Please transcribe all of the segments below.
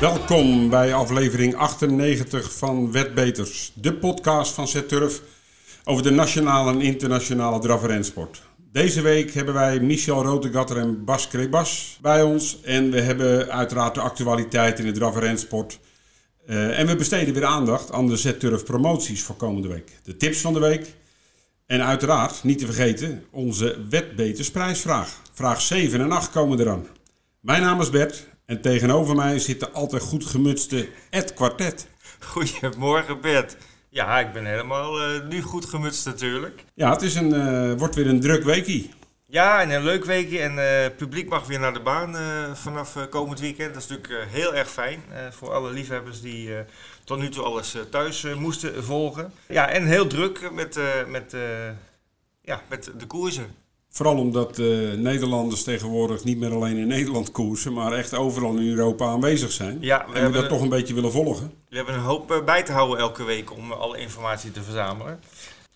Welkom bij aflevering 98 van Wetbeters, de podcast van Z-Turf over de nationale en internationale draf-. Deze week hebben wij Michel Rotegatter en Bas Krebas bij ons. En we hebben uiteraard de actualiteit in de draf- en. Uh, en we besteden weer aandacht aan de Z-Turf promoties voor komende week. De tips van de week. En uiteraard, niet te vergeten, onze Wetbetersprijsvraag. Vraag 7 en 8 komen eraan. Mijn naam is Bert en tegenover mij zit de altijd goed gemutste Ed Quartet. Goedemorgen Bert. Ja, ik ben helemaal uh, nu goed gemutst natuurlijk. Ja, het is een, uh, wordt weer een druk weekie. Ja, en een leuk weekje. En het uh, publiek mag weer naar de baan vanaf komend weekend. Dat is natuurlijk heel erg fijn voor alle liefhebbers die tot nu toe alles thuis moesten volgen. Ja, en heel druk met, met, ja, met de koersen. Vooral omdat uh, Nederlanders tegenwoordig niet meer alleen in Nederland koersen, maar echt overal in Europa aanwezig zijn. Ja, we en we dat toch een beetje willen volgen. We hebben een hoop uh, bij te houden elke week om alle informatie te verzamelen.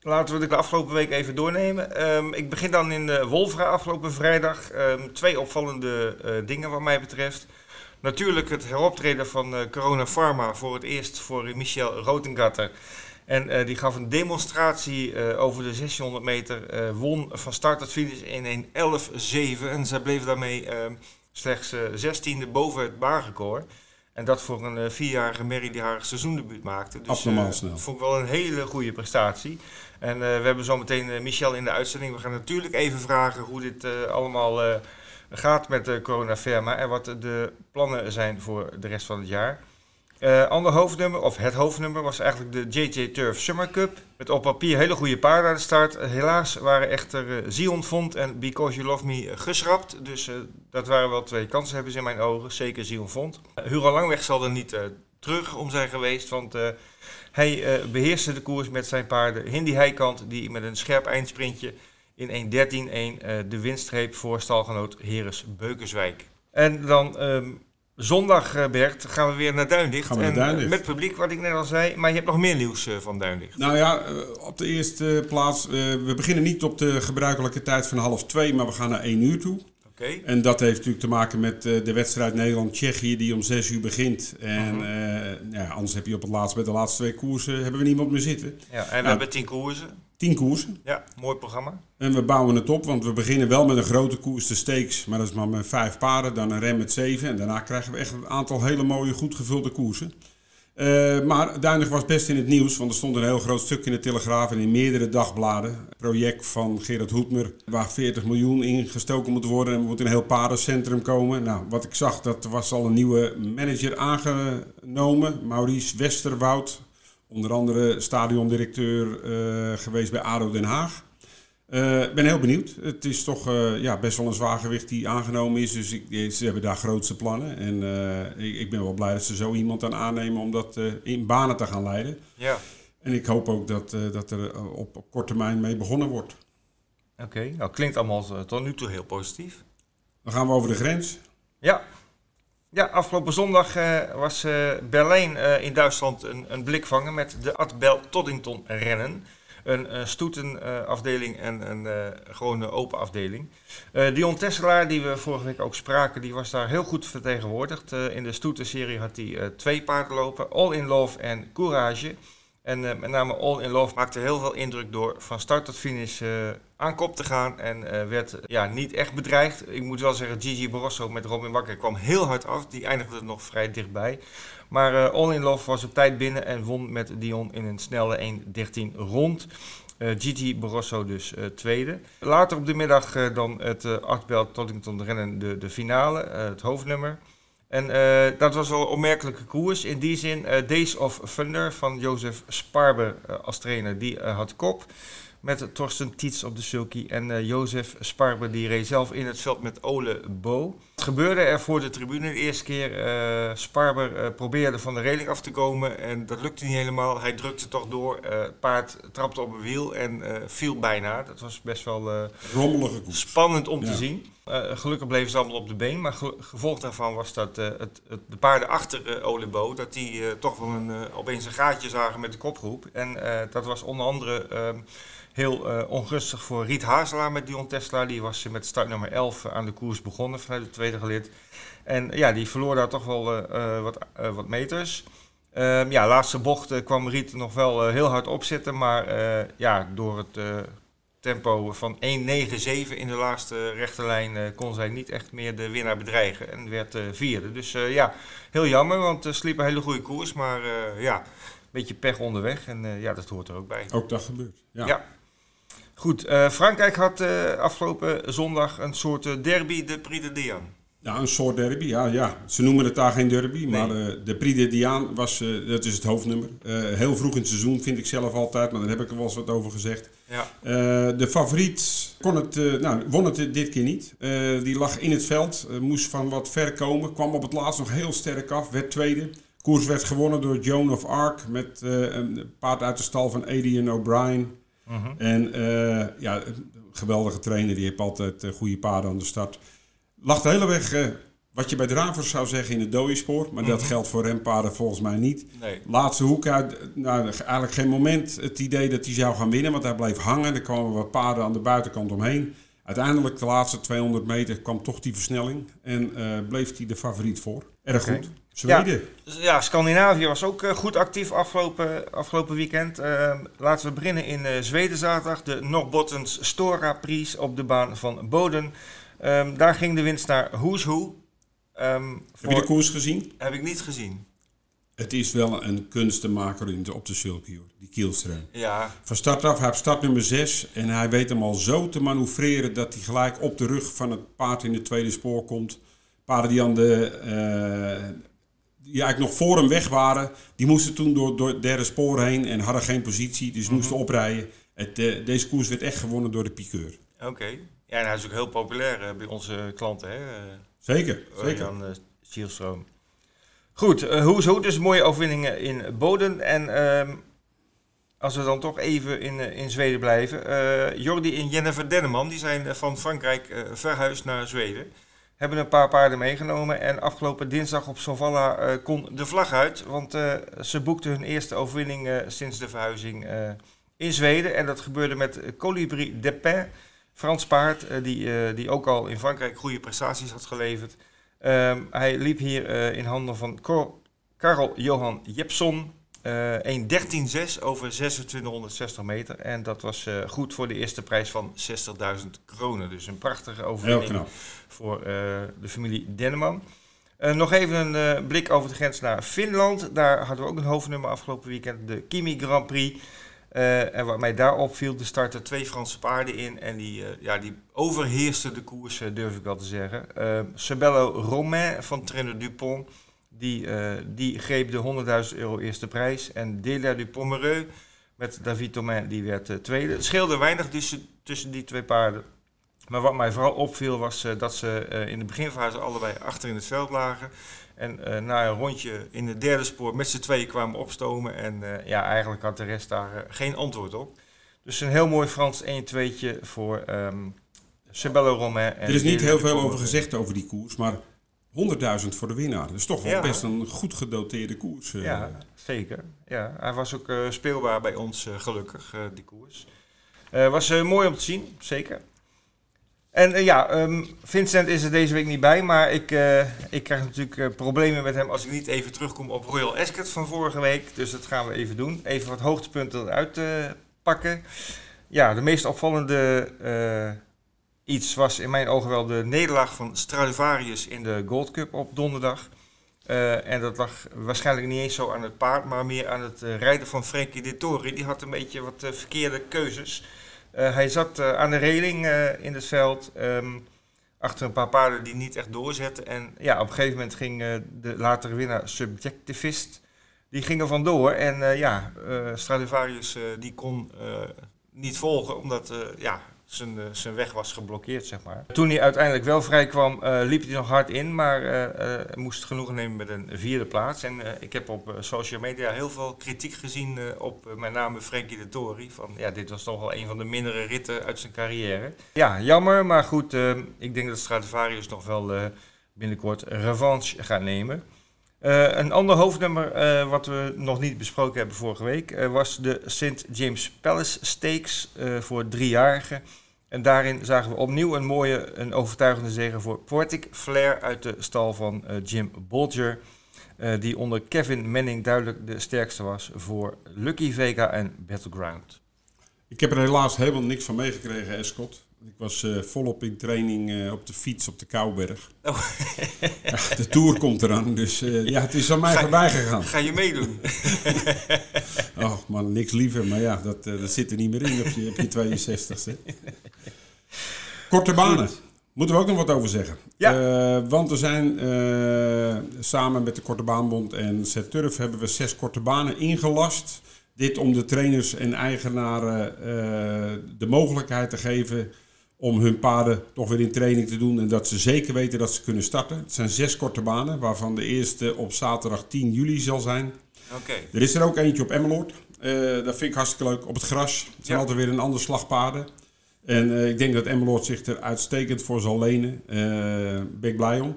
Laten we de afgelopen week even doornemen. Um, ik begin dan in de Wolfra afgelopen vrijdag. Um, twee opvallende uh, dingen wat mij betreft. Natuurlijk het heroptreden van Corona Pharma voor het eerst voor Michel Rotengatter. En uh, die gaf een demonstratie uh, over de 1600 meter, uh, won van start tot finish in een 11-7. En zij bleef daarmee slechts 16e boven het baanrecord. En dat voor een vierjarige Mary die haar seizoendebuut maakte. Dus Abnormaal snel. vond ik wel een hele goede prestatie. En we hebben zometeen Michel in de uitzending. We gaan natuurlijk even vragen hoe dit allemaal gaat met de Corona Firma. En wat de plannen zijn voor de rest van het jaar. Uh, ander hoofdnummer, of het hoofdnummer, was eigenlijk de JJ Turf Summer Cup. Met op papier hele goede paarden aan de start. Helaas waren echter uh, Zion Font en Because You Love Me geschrapt. Dus dat waren wel twee kanshebbers in mijn ogen. Zeker Zion Font. Hugo Langweg zal er niet terug om zijn geweest. Want hij beheerste de koers met zijn paarden. Hindi Heikant, die met een scherp eindsprintje in 1.13.1 de winststreep voor stalgenoot Heres Beukerswijk. En dan... Um, Zondag, uh, Bert, gaan we weer naar Duindicht. Gaan we naar Duindicht. En, met publiek, wat ik net al zei. Maar je hebt nog meer nieuws uh, van Duindicht. Nou ja, op de eerste plaats. we beginnen niet op de gebruikelijke tijd van half twee, maar we gaan naar één uur toe. Okay. En dat heeft natuurlijk te maken met de wedstrijd Nederland-Tsjechië die om zes uur begint. En -huh. ja, anders heb je op het laatst, bij de laatste twee koersen, hebben we niemand meer zitten. Ja, en we hebben tien koersen. Tien koersen. Ja, mooi programma. En we bouwen het op, want we beginnen wel met een grote koers, de Steaks. Maar dat is maar met vijf paarden, dan een rem met zeven. En daarna krijgen we echt een aantal hele mooie, goed gevulde koersen. Uh, maar Duinig was best in het nieuws, want er stond een heel groot stuk in de Telegraaf en in meerdere dagbladen. Project van Gerard Hoetmer, waar 40 miljoen in gestoken moet worden en er moet een heel paardencentrum komen. Nou, wat ik zag, dat was al een nieuwe manager aangenomen, Maurice Westerwoud. Onder andere stadiondirecteur uh, geweest bij ADO Den Haag. Ik uh, ben heel benieuwd. Het is toch uh, ja, best wel een zwaar gewicht die aangenomen is. Dus ik, ze hebben daar grootste plannen. En ik, ik, ben wel blij dat ze zo iemand dan aannemen om dat in banen te gaan leiden. Ja. En ik hoop ook dat, dat er op, op korte termijn mee begonnen wordt. Oké, okay. nou klinkt allemaal tot nu toe heel positief. Dan gaan we over de grens. Ja, ja, afgelopen zondag uh, was uh, Berlijn uh, in Duitsland een, een blikvanger met de Adbel Toddington rennen. Een stoetenafdeling en een gewone open afdeling. Dion Tesselaar, die we vorige week ook spraken, die was daar heel goed vertegenwoordigd. in de stoetenserie had hij twee paarden lopen, All in Love en Courage. En met name All in Love maakte heel veel indruk door van start tot finish aan kop te gaan. En werd ja, niet echt bedreigd. Ik moet wel zeggen, Gigi Barroso met Robin Bakker kwam heel hard af. Die eindigde nog vrij dichtbij. Maar All in Love was op tijd binnen en won met Dion in een snelle 1.13 rond. Gigi Barroso dus tweede. Later op de middag dan het uh, Achtbel Toddington rennen, de, de finale, het hoofdnummer. En uh, dat was een opmerkelijke koers. In die zin, uh, Days of Thunder van Jozef Sparber uh, als trainer, die had kop. Met Torsten Tietz op de sulky. En Jozef Sparber die reed zelf in het veld met Ole Bo. Het gebeurde er voor de tribune de eerste keer. Sparber probeerde van de reling af te komen. En dat lukte niet helemaal. Hij drukte toch door. het paard trapte op een wiel en viel bijna. Dat was best wel spannend om Ja. te zien. gelukkig bleven ze allemaal op de been, maar gevolg daarvan was dat het, het, de paarden achter Olebo, dat die toch wel een, opeens een gaatje zagen met de kopgroep. En dat was onder andere ehm, heel uh, ongunstig voor Riet Hazelaar met Dion Tesla. Die was met start nummer 11 aan de koers begonnen vanuit de tweede gelid. En ja, die verloor daar toch wel uh, wat, wat meters. Um, ja, laatste bocht kwam Riet nog wel heel hard opzitten. Maar ja, door het tempo van 1.97 in de laatste rechte lijn kon zij niet echt meer de winnaar bedreigen. En werd vierde. Dus ja, heel jammer, want uh, sliep een hele goede koers. Maar ja, een beetje pech onderweg. En ja, dat hoort er ook bij. Ook dat gebeurt. Ja. ja. Goed, uh, Frankrijk had uh, afgelopen zondag een soort uh, derby, de Prix de Diane. Ja, een soort derby, ja. ja. Ze noemen het daar geen derby, maar de Prix de Diane was, dat is het hoofdnummer. heel vroeg in het seizoen vind ik zelf altijd, maar daar heb ik er wel eens wat over gezegd. Ja. de favoriet kon het, nou, won het dit keer niet. die lag in het veld, moest van wat ver komen, kwam op het laatst nog heel sterk af, werd tweede. koers werd gewonnen door Joan of Arc met een paard uit de stal van Adrian O'Brien. Mhm. En uh, ja, geweldige trainer, die heeft altijd uh, goede paarden aan de start. Lag de hele weg, uh, wat je bij dravers zou zeggen, in het dooiespoor. Maar dat mhm. geldt voor rempaarden volgens mij niet. Nee. Laatste hoek uit, nou, eigenlijk geen moment het idee dat hij zou gaan winnen. Want hij bleef hangen, er kwamen wat paarden aan de buitenkant omheen. Uiteindelijk, de laatste 200 meter, kwam toch die versnelling. En bleef hij de favoriet voor. Erg goed. Zweden. Ja, ja, Scandinavië was ook uh, goed actief afgelopen, afgelopen weekend. Uh, laten we beginnen in uh, Zweden zaterdag. De Norrbottens Stora Prijs op de baan van Boden. Um, daar ging de winst naar Who's Who. Um, Heb je de koers gezien? Heb ik niet gezien. Het is wel een kunstenmaker in de, op de sulky, die Kielström. Ja. Van start af, hij heeft start nummer 6 en hij weet hem al zo te manoeuvreren dat hij gelijk op de rug van het paard in het tweede spoor komt. Paarden die aan de, die eigenlijk nog voor hem weg waren, die moesten toen door, door het derde spoor heen en hadden geen positie, dus mm moesten oprijden. Het, uh, deze koers werd echt gewonnen door de piqueur. Oké. Ja, en hij is ook heel populair uh, bij onze klanten, hè? Uh, zeker, zeker. Jan uh, Goed, hoe is hoe? Dus mooie overwinningen in Boden. En ehm, als we dan toch even in, in Zweden blijven. Jordi en Jennifer Denneman, die zijn van Frankrijk verhuisd naar Zweden hebben een paar paarden meegenomen. En afgelopen dinsdag op Sovalla uh, kon de vlag uit. Want uh, ze boekten hun eerste overwinning uh, sinds de verhuizing in Zweden. En dat gebeurde met Colibri Depin, Frans paard, die, die ook al in Frankrijk goede prestaties had geleverd. Um, hij liep hier in handen van Karel Johan Jepson. Uh, 1.13.6 over 2660 meter. En dat was uh, goed voor de eerste prijs van 60.000 kronen. Dus een prachtige overwinning voor uh, de familie Denneman. Uh, nog even een blik over de grens naar Finland. Daar hadden we ook een hoofdnummer afgelopen weekend. De Kimi Grand Prix. en wat mij daar opviel, er starten twee Franse paarden in. En die, ja, die overheersten de koers, durf ik wel te zeggen. Sabello Romain van Trainer Dupont die, uh, die greep de 100.000 euro eerste prijs. En Delia du Pomereux met David Thomain, die werd uh, tweede. Het scheelde weinig tussen, tussen die twee paarden. Maar wat mij vooral opviel was uh, dat ze in de beginfase allebei achter in het veld lagen. En na een rondje in het derde spoor met z'n tweeën kwamen opstomen. En ja, eigenlijk had de rest daar geen antwoord op. Dus een heel mooi Frans 1-2'tje voor um, Romain. er is niet heel veel over gezegd over die koers, maar 100.000 voor de winnaar. Dat is toch wel best een goed gedoteerde koers. Uh. Ja, zeker. Ja, hij was ook uh, speelbaar bij ons, uh, gelukkig, die koers. was mooi om te zien, zeker. En ja, um, Vincent is er deze week niet bij, maar ik, ik krijg natuurlijk problemen met hem als ik niet even terugkom op Royal Ascot van vorige week. Dus dat gaan we even doen. Even wat hoogtepunten eruit pakken. Ja, de meest opvallende iets was in mijn ogen wel de nederlaag van Stradivarius in de Gold Cup op donderdag. Uh, en dat lag waarschijnlijk niet eens zo aan het paard, maar meer aan het uh, rijden van Frankie Dettori. Die had een beetje wat uh, verkeerde keuzes. hij zat aan de reling in het veld, um, achter een paar paarden die niet echt doorzetten. En ja, op een gegeven moment ging de latere winnaar Subjectivist, die ging er vandoor. En ja, Stradivarius die kon niet volgen, omdat ja, zijn, eh, zijn weg was geblokkeerd, zeg maar. Toen hij uiteindelijk wel vrij kwam, eh, liep hij nog hard in, maar eh, moest genoegen nemen met een vierde plaats. En ik heb op social media heel veel kritiek gezien op met name Frankie de Tori. Van ja, dit was toch wel een van de mindere ritten uit zijn carrière. Ja, jammer, maar goed, ik denk dat Stradivarius nog wel binnenkort revanche gaat nemen. Een ander hoofdnummer wat we nog niet besproken hebben vorige week was de St. James Palace Stakes voor driejarigen. En daarin zagen we opnieuw een mooie, een overtuigende zege voor Poetic Flair uit de stal van eh, Jim Bolger. eh, die onder Kevin Manning duidelijk de sterkste was voor Lucky Vega en Battleground. Ik heb er helaas helemaal niks van meegekregen, Escot. Ik was eh, volop in training eh, op de fiets op de Kouberg. Oh. Ja, de Tour komt eraan, dus eh, ja, het is aan mij Ga- voorbij gegaan. Ga je meedoen? Oh man, niks liever, maar ja, dat, dat zit er niet meer in op je, op je 62ste. Korte banen. Moeten we ook nog wat over zeggen. Ja. Want er zijn samen met de Korte Baanbond en Z-Turf hebben we zes korte banen ingelast. Dit om de trainers en eigenaren de mogelijkheid te geven om hun paarden toch weer in training te doen. En dat ze zeker weten dat ze kunnen starten. Het zijn zes korte banen, waarvan de eerste op zaterdag 10 juli zal zijn. Oké. Er is er ook eentje op Emmeloord. Eh, dat vind ik hartstikke leuk. Op het gras. Het zijn Ja. altijd weer een ander slagpaarden. En eh, ik denk dat Emmeloord zich er uitstekend voor zal lenen. Eh ben ik blij om.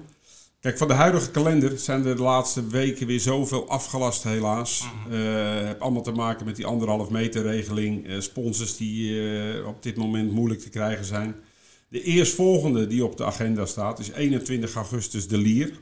Kijk, van de huidige kalender zijn er de laatste weken weer zoveel afgelast helaas. Eh heb allemaal te maken met die anderhalf meter regeling. eh, sponsors die eh, op dit moment moeilijk te krijgen zijn. De eerstvolgende die op de agenda staat is 21 augustus de Lier.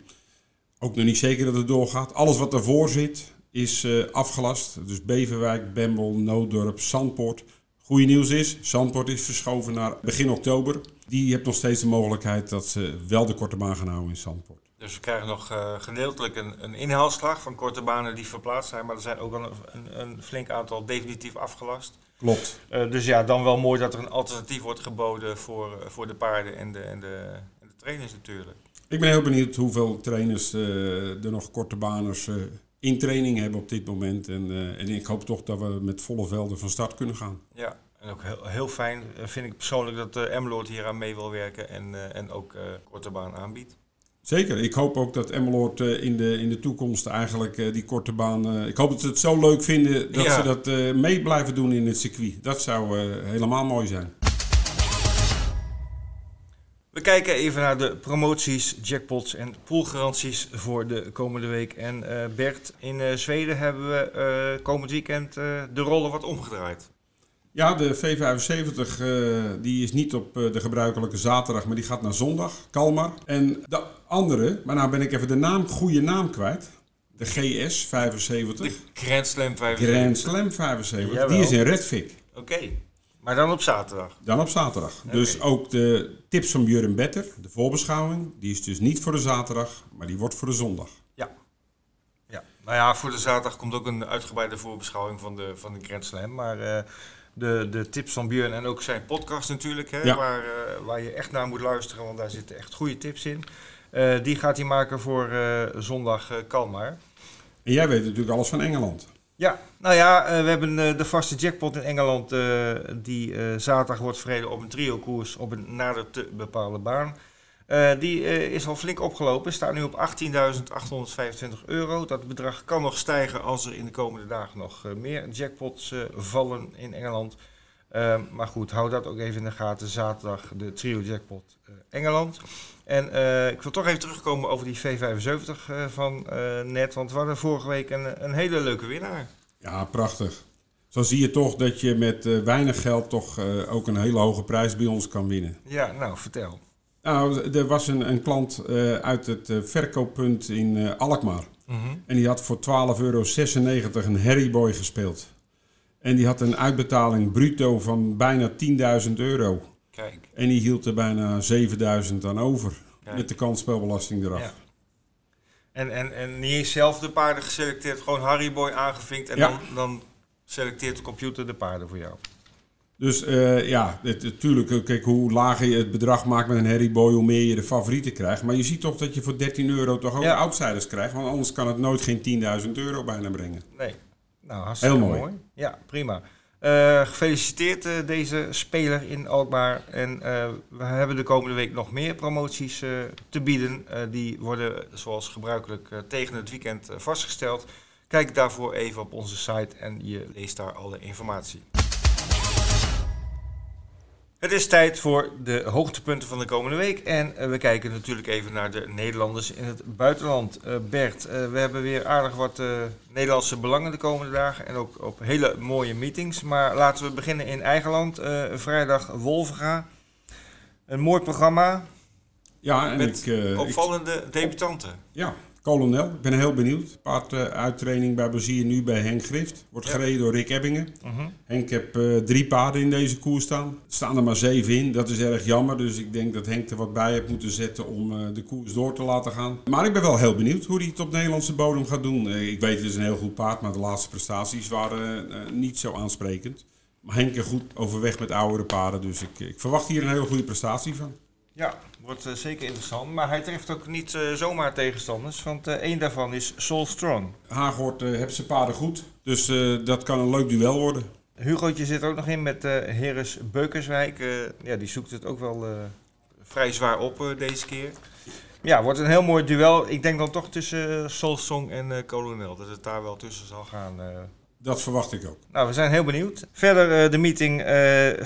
Ook nog niet zeker dat het doorgaat. Alles wat daarvoor zit is afgelast. Dus Beverwijk, Bembel, Nooddorp, Zandpoort. Goede nieuws is, Zandpoort is verschoven naar begin oktober. Die heeft nog steeds de mogelijkheid dat ze wel de korte baan gaan houden in Zandpoort. Dus we krijgen nog eh, gedeeltelijk een, een inhaalslag van korte banen die verplaatst zijn. Maar er zijn ook al een, een, een flink aantal definitief afgelast. Klopt. Eh, dus ja, dan wel mooi dat er een alternatief wordt geboden voor, eh, voor de paarden en de, en, de, en de trainers natuurlijk. Ik ben heel benieuwd hoeveel trainers er nog korte baners in training hebben op dit moment. En, en ik hoop toch dat we met volle velden van start kunnen gaan. Ja, en ook heel, heel fijn vind ik persoonlijk dat uh, Emmeloord hier aan mee wil werken en, en ook korte baan aanbiedt. Zeker. Ik hoop ook dat Emmeloord eh, in, de, in de toekomst eigenlijk eh, die korte baan... eh, ik hoop dat ze het zo leuk vinden dat Ja. ze dat mee blijven doen in het circuit. Dat zou helemaal mooi zijn. We kijken even naar de promoties, jackpots en poolgaranties voor de komende week. En Bert, in Zweden hebben we komend weekend de rollen wat omgedraaid. Ja, de V75 eh, die is niet op eh, de gebruikelijke zaterdag, maar die gaat naar zondag, Kalmar. En de andere, maar nou ben ik even de naam, goede naam kwijt. De GS 75, De Grand Slam 5. Grand Slam 75, Jawel. die is in Redvik. Oké, maar dan op zaterdag. Dan op zaterdag. Dus ook de tips van Björn Better, de voorbeschouwing, die is dus niet voor de zaterdag, maar die wordt voor de zondag. Ja. ja. Nou ja, voor de zaterdag komt ook een uitgebreide voorbeschouwing van de, van de Grand Slam. Maar eh, de, de tips van Björn en ook zijn podcast natuurlijk, hè, Ja. waar, eh, waar je echt naar moet luisteren, want daar zitten echt goede tips in. Eh, die gaat hij maken voor eh, zondag Kalmar. En jij weet natuurlijk alles van Engeland. Ja, nou ja, we hebben de vaste jackpot in Engeland die zaterdag wordt verreden op een trio-koers op een nader te bepalen baan. Eh, die eh, is al flink opgelopen, staat nu op 18.825 euro. Dat bedrag kan nog stijgen als er in de komende dagen nog eh, meer jackpots vallen in Engeland. Eh, maar goed, hou dat ook even in de gaten. Zaterdag de trio jackpot Engeland. En ik wil toch even terugkomen over die V75 eh, van net. Want we hadden vorige week een, een hele leuke winnaar. Ja, prachtig. Zo zie je toch dat je met weinig geld toch ook een hele hoge prijs bij ons kan winnen. Ja, nou vertel. Nou, er was een, een klant eh, uit het eh, verkooppunt in eh, Alkmaar. En die had voor 12,96 euro een Harryboy gespeeld. En die had een uitbetaling bruto van bijna 10.000 euro. Kijk. En die hield er bijna 7.000 aan over. Kijk. Met de kansspelbelasting eraf. Ja. En, en, en niet eens zelf de paarden geselecteerd, gewoon Harryboy aangevinkt. En Ja. dan, dan selecteert de computer de paarden voor jou. Dus eh, ja, natuurlijk, kijk, hoe lager je het bedrag maakt met een Harryboy, hoe meer je de favorieten krijgt. Maar je ziet toch dat je voor 13 euro toch ook Ja. outsiders krijgt. Want anders kan het nooit geen 10.000 euro bijna brengen. Nee. Nou, hartstikke Heel mooi. mooi. Ja, prima. Uh, gefeliciteerd uh, deze speler in Alkmaar. En we hebben de komende week nog meer promoties te bieden. die worden zoals gebruikelijk tegen het weekend vastgesteld. Kijk daarvoor even op onze site en je leest daar alle informatie. Het is tijd voor de hoogtepunten van de komende week. En uh, we kijken natuurlijk even naar de Nederlanders in het buitenland. Uh, Bert, uh, we hebben weer aardig wat Nederlandse belangen de komende dagen. En ook op hele mooie meetings. Maar laten we beginnen in eigen land. vrijdag Wolvenga. Een mooi programma. Ja, en met ik, opvallende ik, debutanten. Ja, kolonel. Ik ben heel benieuwd. Paarduittraining bij Bazier nu bij Henk Grift. Wordt gereden door Rick Ebbingen. Uh Henk heb uh, drie paarden in deze koers staan. Er staan er maar zeven in. Dat is erg jammer. Dus ik denk dat Henk er wat bij heeft moeten zetten om uh, de koers door te laten gaan. Maar ik ben wel heel benieuwd hoe hij het op Nederlandse bodem gaat doen. Ik weet het is een heel goed paard, maar de laatste prestaties waren niet zo aansprekend. Maar Henk is goed overweg met oudere paarden. Dus ik, ik verwacht hier een hele goede prestatie van. Ja, wordt uh, zeker interessant. Maar hij treft ook niet uh, zomaar tegenstanders, want uh, één daarvan is Soul Strong. Haaghoort heeft zijn paarden goed, dus dat kan een leuk duel worden. Hugootje zit ook nog in met Heres Beukerswijk. ja, die zoekt het ook wel vrij zwaar op deze keer. Ja, wordt een heel mooi duel. Ik denk dan toch tussen Soul Strong en Colonel, dat het daar wel tussen zal gaan. Dat verwacht ik ook. Nou, we zijn heel benieuwd. Verder, de meeting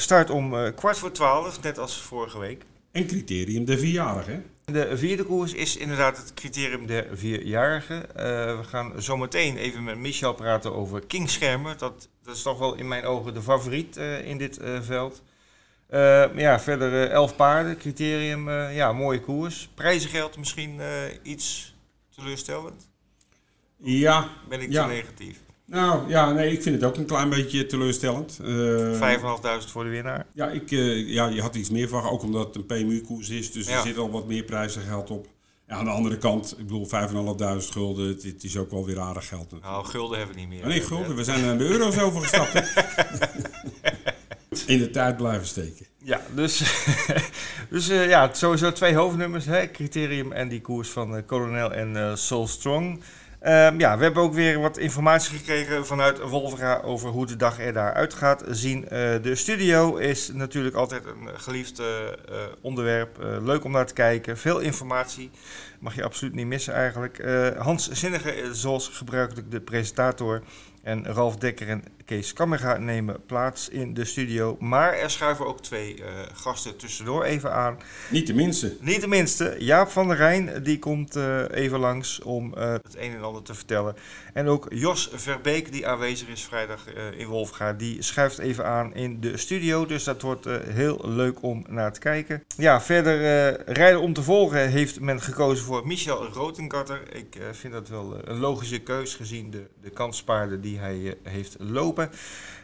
start om kwart voor twaalf, net als vorige week. En criterium de vierjarige. De vierde koers is inderdaad het criterium de vierjarige. Uh, we gaan zometeen even met Michel praten over Kingschermer. Dat, dat is toch wel in mijn ogen de favoriet uh, in dit uh, veld. ja, verder elf paarden, criterium, ja, mooie koers. Prijzengeld misschien iets teleurstellend? Ja. Ben ik ja. te negatief? Nou ja, nee, ik vind het ook een klein beetje teleurstellend. Uh, 5.500 voor de winnaar. Ja, ik, uh, ja, je had iets meer van, ook omdat het een PMU-koers is. Dus ja. er zit al wat meer prijzengeld op. Ja, aan de andere kant, ik bedoel, 5.500 gulden, het, het, is ook wel weer aardig geld. Natuurlijk. Nou, gulden hebben we niet meer. Oh, nee, gulden, we zijn naar de euro's overgestapt. In de tijd blijven steken. Ja, dus, dus uh, ja, sowieso twee hoofdnummers, hè, criterium en die koers van uh, Colonel en uh, Soul Strong. Um, ja, we hebben ook weer wat informatie gekregen vanuit Wolvera over hoe de dag er daar uit gaat zien. Uh, de studio is natuurlijk altijd een geliefd uh, onderwerp. Uh, leuk om naar te kijken. Veel informatie. Mag je absoluut niet missen eigenlijk. Hans Zinnige, zoals gebruikelijk de presentator. En Ralf Dekker en Kees Kammerga nemen plaats in de studio. Maar er schuiven ook twee uh, gasten tussendoor even aan. Niet de minste. Niet de minste. Jaap van der Rijn die komt uh, even langs om uh, het een en ander te vertellen. En ook Jos Verbeek die aanwezig is vrijdag in Wolfga. Die schuift even aan in de studio. Dus dat wordt heel leuk om naar te kijken. Ja, verder rijden om te volgen heeft men gekozen voor Michel Rotengatter. Ik vind dat wel een logische keus gezien de, de kanspaarden die hij heeft lopen.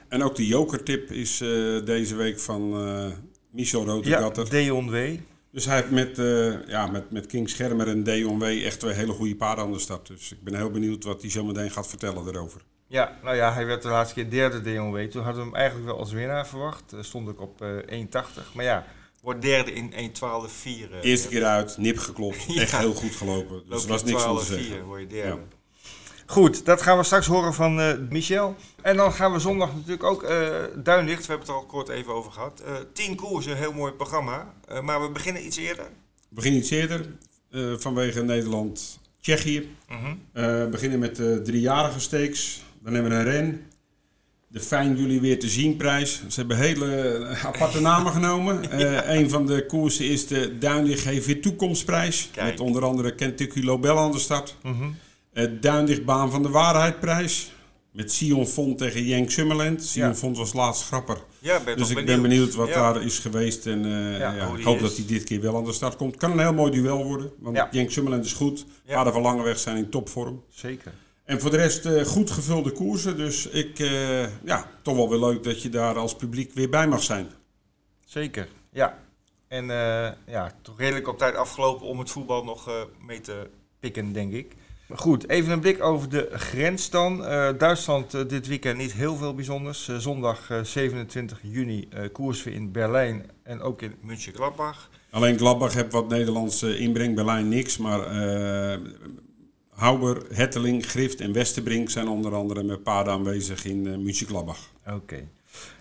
En ook de jokertip is uh, deze week van uh, Michel Rotegatter. Ja, Deon W. Dus hij heeft met, uh, ja, met, met King Schermer en Deon W echt twee hele goede paarden aan de start. Dus ik ben heel benieuwd wat hij zo meteen gaat vertellen daarover. Ja, nou ja, hij werd de laatste keer derde Deon W. Toen hadden we hem eigenlijk wel als winnaar verwacht. stond ik op 1,80. Maar ja, wordt derde in 1,12,4. Eerste keer uit, nip geklopt. ja. Echt heel goed gelopen. Dus er was niks van te zeggen. 4 word je derde. Ja. Goed, dat gaan we straks horen van uh, Michel. En dan gaan we zondag natuurlijk ook uh, Duinlicht. We hebben het er al kort even over gehad. Uh, tien koersen, heel mooi programma. maar we beginnen iets eerder. We beginnen iets eerder vanwege Nederland-Tsjechië. -huh. we beginnen met de driejarige steeks. Dan hebben we een ren. De Fijn Jullie Weer Te Zien prijs. Ze hebben hele aparte namen genomen. ja. Een van de koersen is de Duinlicht Geef Weer Toekomstprijs. Kijk. Met onder andere Kentucky Lobel aan de start. -huh. Het Duindichtbaan van de Waarheidprijs. Met Sion Font tegen Jenk Summerland. Sion ja. Font was laatst grapper. Ja, ben dus ik benieuwd. ben benieuwd wat ja. daar is geweest. En uh, ja, ja, ik hoop is. dat hij dit keer wel aan de start komt. Kan een heel mooi duel worden. Want Jenk Summerland is goed. Ja. Paarden van Langeweg zijn in topvorm. Zeker. En voor de rest uh, goed gevulde koersen. Dus ik, uh, ja, toch wel weer leuk dat je daar als publiek weer bij mag zijn. Zeker, ja. En ja, toch redelijk op tijd afgelopen om het voetbal nog mee te pikken, denk ik. Goed, even een blik over de grens dan. Uh, Duitsland uh, dit weekend niet heel veel bijzonders. Uh, zondag 27 juni koers weer in Berlijn en ook in München-Gladbach. Alleen Gladbach heeft wat Nederlandse inbreng, Berlijn niks. Maar Hauber, Hetteling, Grift en Westerbrink zijn onder andere met paarden aanwezig in München-Gladbach. Oké. Okay.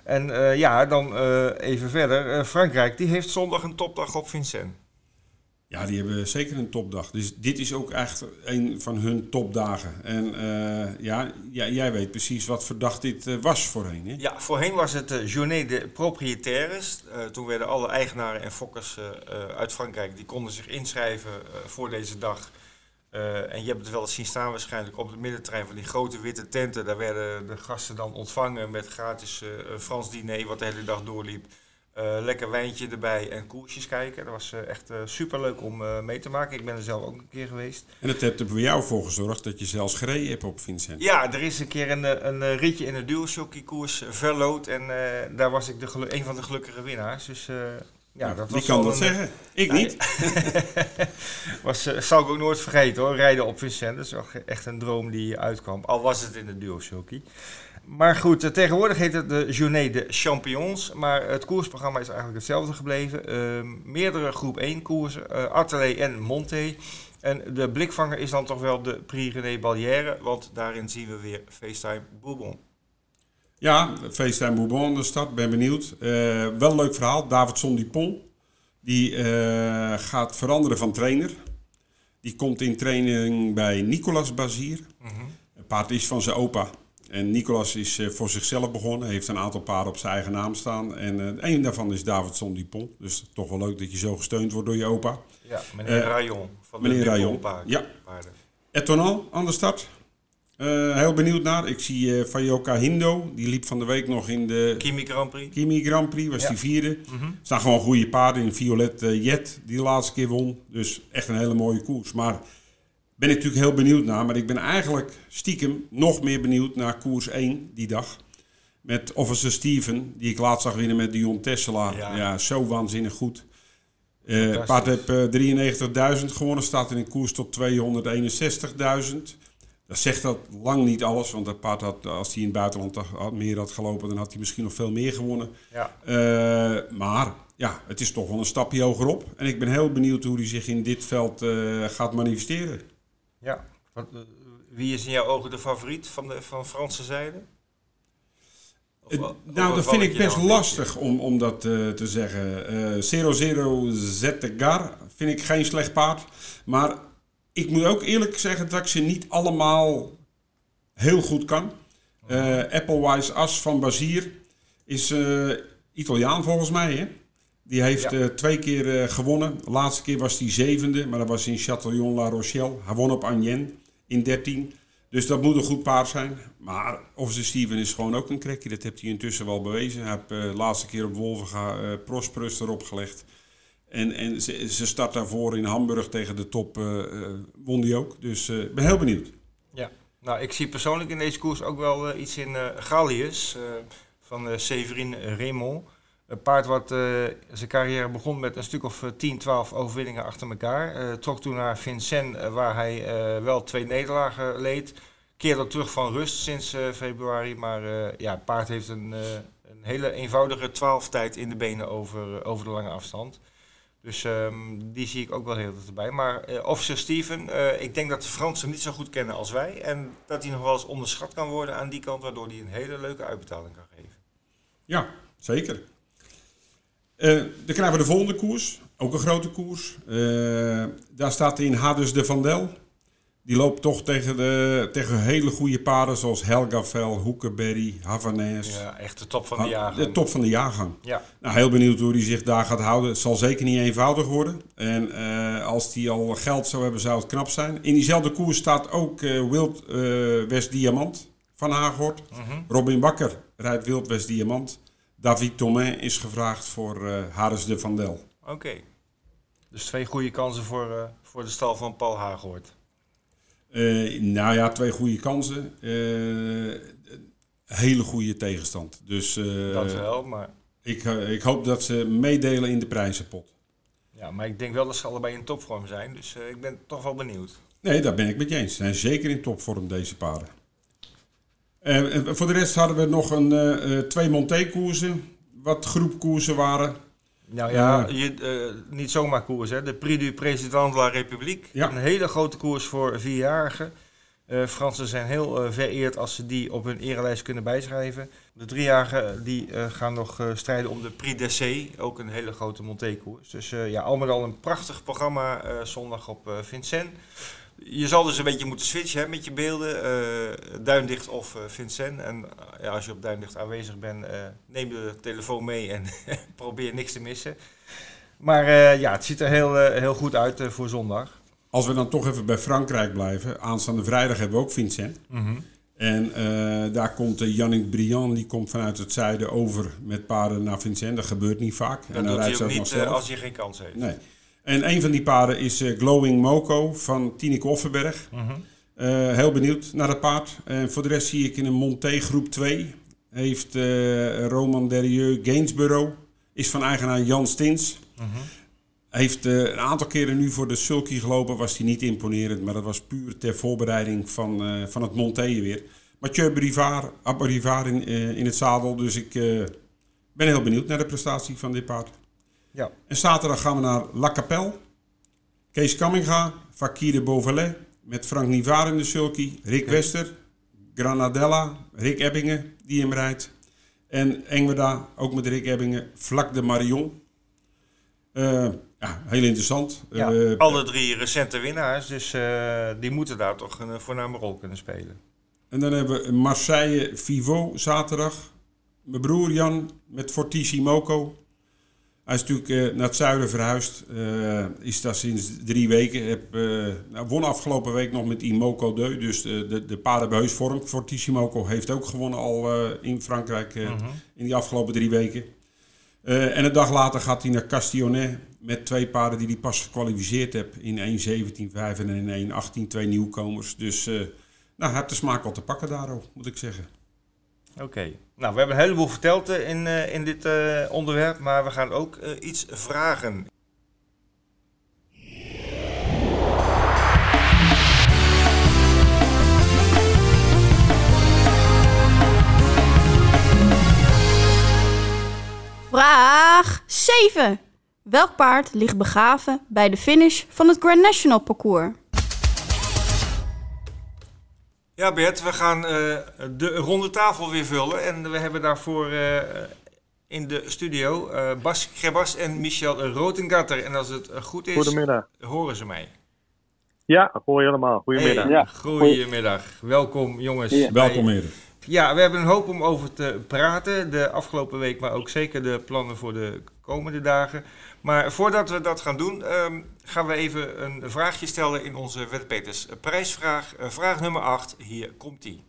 En eh, ja, dan eh, even verder. Eh, Frankrijk, die heeft zondag een topdag op Vincennes. Ja, die hebben zeker een topdag. Dus dit is ook echt een van hun topdagen. En uh, ja, jij weet precies wat dag dit uh, was voorheen. Hè? Ja, voorheen was het uh, Journée de Propriétaires. toen werden alle eigenaren en fokkers uit Frankrijk, die konden zich inschrijven voor deze dag. en je hebt het wel eens zien staan waarschijnlijk op het middenterrein van die grote witte tenten. Daar werden de gasten dan ontvangen met gratis Frans diner wat de hele dag doorliep. Uh, lekker wijntje erbij en koersjes kijken. Dat was uh, echt uh, super leuk om mee te maken. Ik ben er zelf ook een keer geweest. En het heeft er voor jou voor gezorgd dat je zelfs gereden hebt op Vincent. Ja, er is een keer een, een ritje in de dualshockey-koers verloot. En daar was ik de een van de gelukkige winnaars. Dus ja, dat Wie was kan dat een, zeggen? Ik niet. was, zal ik ook nooit vergeten hoor, rijden op Vincent. Dat is echt een droom die uitkwam. Al was het in de dualshockey. Maar goed, eh, tegenwoordig heet het de Journée de Champions. Maar het koersprogramma is eigenlijk hetzelfde gebleven. Uh, meerdere groep 1 koersen, uh, Atelier en Monté. En de blikvanger is dan toch wel de Prix René Ballière. Want daarin zien we weer FaceTime Bourbon. Ja, FaceTime Bourbon, de stad. Ben benieuwd. Uh, wel een leuk verhaal. Davidson Dupont. Die gaat veranderen van trainer. Die komt in training bij Nicolas Bazier. Mm -hmm. Het paard is van zijn opa. En Nicolas is uh, voor zichzelf begonnen, heeft een aantal paarden op zijn eigen naam staan. En uh, een daarvan is Davidson Dupont. Dus toch wel leuk dat je zo gesteund wordt door je opa. Ja, meneer uh, Rayon van meneer de Rayon. Paarden. Ja. Etonal aan de start. heel benieuwd naar. Ik zie uh, Fayoka Hindo. Die liep van de week nog in de... Kimi Grand Prix. Kimi Grand Prix, was ja. die vierde. Mm -hmm. staan gewoon goede paarden in Violet Jet, die de laatste keer won. Dus echt een hele mooie koers. Maar ben ik natuurlijk heel benieuwd naar. Maar ik ben eigenlijk stiekem nog meer benieuwd naar koers 1 die dag. Met Officer Steven, die ik laatst zag winnen met Dion Tessela. Ja, ja zo waanzinnig goed. Uh, paard heb uh, 93.000 gewonnen, staat in een koers tot 261.000. Dat zegt dat lang niet alles, want dat paard had, als hij in het buitenland had, meer had gelopen, dan had hij misschien nog veel meer gewonnen. Ja. Uh, maar ja, het is toch wel een stapje hogerop. En ik ben heel benieuwd hoe hij zich in dit veld gaat manifesteren. Ja, wat, uh, wie is in jouw ogen de favoriet van de van Franse zijde? Of, uh, nou, dat vind ik best lastig om, om dat uh, te zeggen. 0-0 Zettegar vind ik geen slecht paard. Maar ik moet ook eerlijk zeggen dat ik ze niet allemaal heel goed kan. Applewise As van Bazier is Italiaan volgens mij, hè? Die heeft ja. uh, twee keer uh, gewonnen. De laatste keer was hij zevende, maar dat was in Châtillon-La Rochelle. Hij won op Agnen in 13. Dus dat moet een goed paard zijn. Maar Officer Steven is gewoon ook een krekje. Dat heeft hij intussen wel bewezen. Hij heeft uh, de laatste keer op Wolvenga uh, Prosperus erop gelegd. En, en ze, ze start daarvoor in Hamburg tegen de top. won die ook. Dus ik ben heel benieuwd. Ja, nou ik zie persoonlijk in deze koers ook wel iets in Gallius van Severin Raymond. Een paard wat uh, zijn carrière begon met een stuk of uh, 10, 12 overwinningen achter elkaar. Uh, trok toen naar Vincennes, waar hij wel twee nederlagen leed. Keerde terug van rust sinds februari. Maar ja, het paard heeft een, een hele eenvoudige 12 tijd in de benen over, over de lange afstand. Dus um, die zie ik ook wel heel erbij. Maar officer Steven, ik denk dat de Fransen niet zo goed kennen als wij. En dat hij nog wel eens onderschat kan worden aan die kant, waardoor hij een hele leuke uitbetaling kan geven. Ja, zeker. Uh, dan krijgen we de volgende koers. Ook een grote koers. Uh, daar staat in Hades de Vandel. Die loopt toch tegen, de, tegen hele goede paarden zoals Helgavel, Hoekenberry, Havanaise. Ja, echt de top van de jaargang. De top van de jaargang. Ja. Nou, heel benieuwd hoe hij zich daar gaat houden. Het zal zeker niet eenvoudig worden. En uh, als hij al geld zou hebben, zou het knap zijn. In diezelfde koers staat ook Wild West Diamant van Hagort. Uh -huh. Robin Bakker rijdt Wild West Diamant. David Thomain is gevraagd voor uh, Haris de Vandel. Oké. Okay. Dus twee goede kansen voor, uh, voor de stal van Paul Hagoort. Uh, nou ja, twee goede kansen. hele goede tegenstand. Dus, dat wel, maar... Ik, ik hoop dat ze meedelen in de prijzenpot. Ja, maar ik denk wel dat ze allebei in topvorm zijn. Dus ik ben toch wel benieuwd. Nee, daar ben ik met je eens. Ze zijn zeker in topvorm, deze paarden. Uh, voor de rest hadden we nog een, uh, twee Monté-koersen, wat groepkoersen waren. Nou ja, uh, je, niet zomaar koers, hè. De Prix du Président de la République. Ja. Een hele grote koers voor vierjarigen. Uh, Fransen zijn heel vereerd als ze die op hun erelijst kunnen bijschrijven. De driejarigen die gaan nog strijden om de Prix d'Essai, ook een hele grote montekoers. Dus ja, al met al een prachtig programma zondag op Vincent. Je zal dus een beetje moeten switchen hè, met je beelden, Duindicht of Vincent. En ja, als je op Duindicht aanwezig bent, neem de telefoon mee en probeer niks te missen. Maar uh, ja, het ziet er heel, uh, heel goed uit uh, voor zondag. Als we dan toch even bij Frankrijk blijven. Aanstaande vrijdag hebben we ook Vincent. Mm -hmm. En daar komt Yannick Briand, die komt vanuit het zuiden over met paarden naar Vincent. Dat gebeurt niet vaak. Dat en dan rijdt hij ook niet als je geen kans heeft. Nee. En een van die paarden is Glowing Moco van Tineke Offenberg. Mm -hmm. heel benieuwd naar dat paard. En voor de rest zie ik in een Monté groep 2 heeft Roman Derieux Gainsborough. Is van eigenaar Jan Stins. Hij heeft uh, een aantal keren nu voor de sulky gelopen, was hij niet imponerend, maar dat was puur ter voorbereiding van, uh, van het Montée weer. Mathieu Brivard, Brivard in, uh, in het zadel, dus ik ben heel benieuwd naar de prestatie van dit paard. Ja. En zaterdag gaan we naar La Capelle. Kees Kamminga, Fakir de Beauvalet, met Frank Nivard in de sulky, Rick Wester, Granadella, Rick Ebbingen, die hem rijdt. En Engweda, ook met Rick Ebbingen, Vlak de Marion. Uh, ja, heel interessant. Ja, uh, alle drie recente winnaars, dus uh, die moeten daar toch een voorname rol kunnen spelen. En dan hebben we Marseille Vivo zaterdag. Mijn broer Jan met Fortissimo Moco. Hij is natuurlijk naar het zuiden verhuisd. is daar sinds drie weken. Heb, nou, won afgelopen week nog met Imoco 2. Dus de, de, de paarden hebben heus vorm. Fortissimo Moco heeft ook gewonnen al in Frankrijk -hmm. in die afgelopen drie weken. En een dag later gaat hij naar Castionnet met twee paarden die hij pas gekwalificeerd heeft in 1.17.5 en 1.18, twee nieuwkomers. Dus uh, nou, hij heeft de smaak wat te pakken daarop, moet ik zeggen. Oké, nou we hebben een heleboel verteld in, in dit onderwerp, maar we gaan ook iets vragen. Vraag 7. Welk paard ligt begraven bij de finish van het Grand National parcours? Ja, Bert, we gaan uh, de ronde tafel weer vullen. En we hebben daarvoor uh, in de studio uh, Bas Grebas en Michel Rotengatter. En als het goed is, Goedemiddag. horen ze mij. Ja, hoor je allemaal. Goedemiddag. Hey, ja. Goedemiddag. Welkom jongens. Ja. Welkom heren. Ja, we hebben een hoop om over te praten. De afgelopen week, maar ook zeker de plannen voor de komende dagen. Maar voordat we dat gaan doen, um, gaan we even een vraagje stellen in onze Wetpeters prijsvraag. Uh, vraag nummer 8, hier komt die.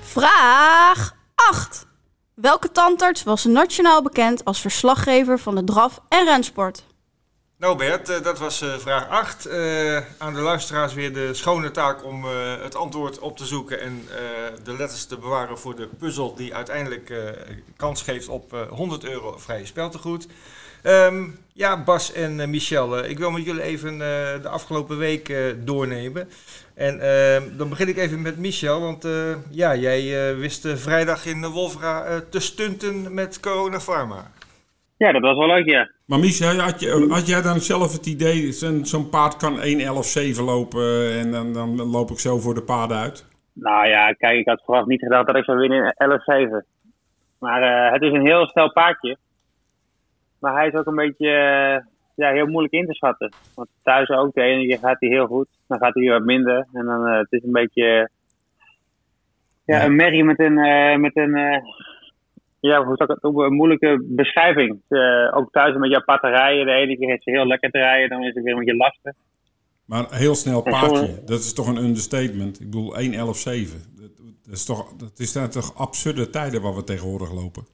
Vraag 8. Welke tandarts was nationaal bekend als verslaggever van de draf- en rensport? Nou Bert, eh, dat was eh, vraag 8. Uh, eh, aan de luisteraars weer de schone taak om het antwoord op te zoeken en de letters te bewaren voor de puzzel die uiteindelijk kans geeft op 100 euro vrije speltegoed. Um, ja, Bas en Michel, ik wil met jullie even de afgelopen week doornemen. En uh, dan begin ik even met Michel, want ja, jij wist vrijdag in Wolfra te stunten met Corona Pharma. Ja, dat was wel leuk, ja. Maar Michel, had, je, had jij dan zelf het idee, zo'n paard kan 1.11.7 lopen en dan, dan loop ik zo voor de paarden uit? Nou ja, kijk, ik had verwacht niet gedacht dat ik zou winnen in 11.7. Maar het is een heel snel paardje. Maar hij is ook een beetje ja, heel moeilijk in te schatten. Want thuis ook, de ene keer gaat hij heel goed, dan gaat hij weer wat minder. En dan uh, het is een beetje ja, een merrie met een, met een ja, hoe zou ik het, een moeilijke beschrijving. ook thuis een beetje aparte rijden. De ene keer is hij heel lekker te rijden, dan is het weer een beetje lastig. Maar heel snel paardje, dat is toch een understatement? Ik bedoel, 1.11.7. Dat is toch, dat is toch absurde tijden waar we tegenwoordig lopen?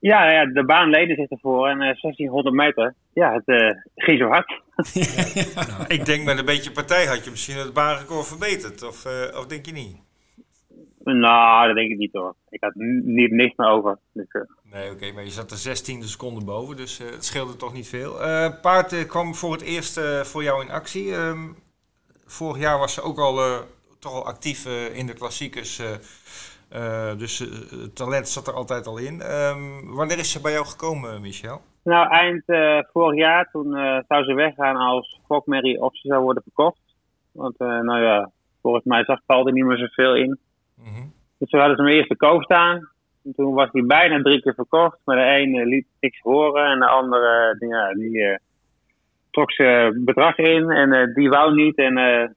Ja, ja, de baan leden zich ervoor en uh, 1600 meter. Ja, het uh, ging zo hard. nou, ik denk met een beetje partij had je misschien het baanrecord verbeterd. Of, uh, of denk je niet? Nou, dat denk ik niet hoor. Ik had niet niks meer over. Dus, uh. Nee, oké, okay, maar je zat er 16 seconden boven, dus het scheelde toch niet veel. paard kwam voor het eerst voor jou in actie. Um, vorig jaar was ze ook al toch al actief in de klassiekers Eh, dus eh, het talent zat er altijd al in. Ehm, wanneer is ze bij jou gekomen, Michel? Nou, eind eh, vorig jaar, toen eh, zou ze weggaan als fokmerrie of ze zou worden verkocht. Want, eh, nou ja, volgens mij zag Paul er niet meer zoveel in. Dus toen hadden ze hem eerst te koop staan. En toen was hij bijna drie keer verkocht. Maar de een eh, liet niks horen en de andere ja, die eh, trok zijn bedrag in en eh, die wou niet. En eh,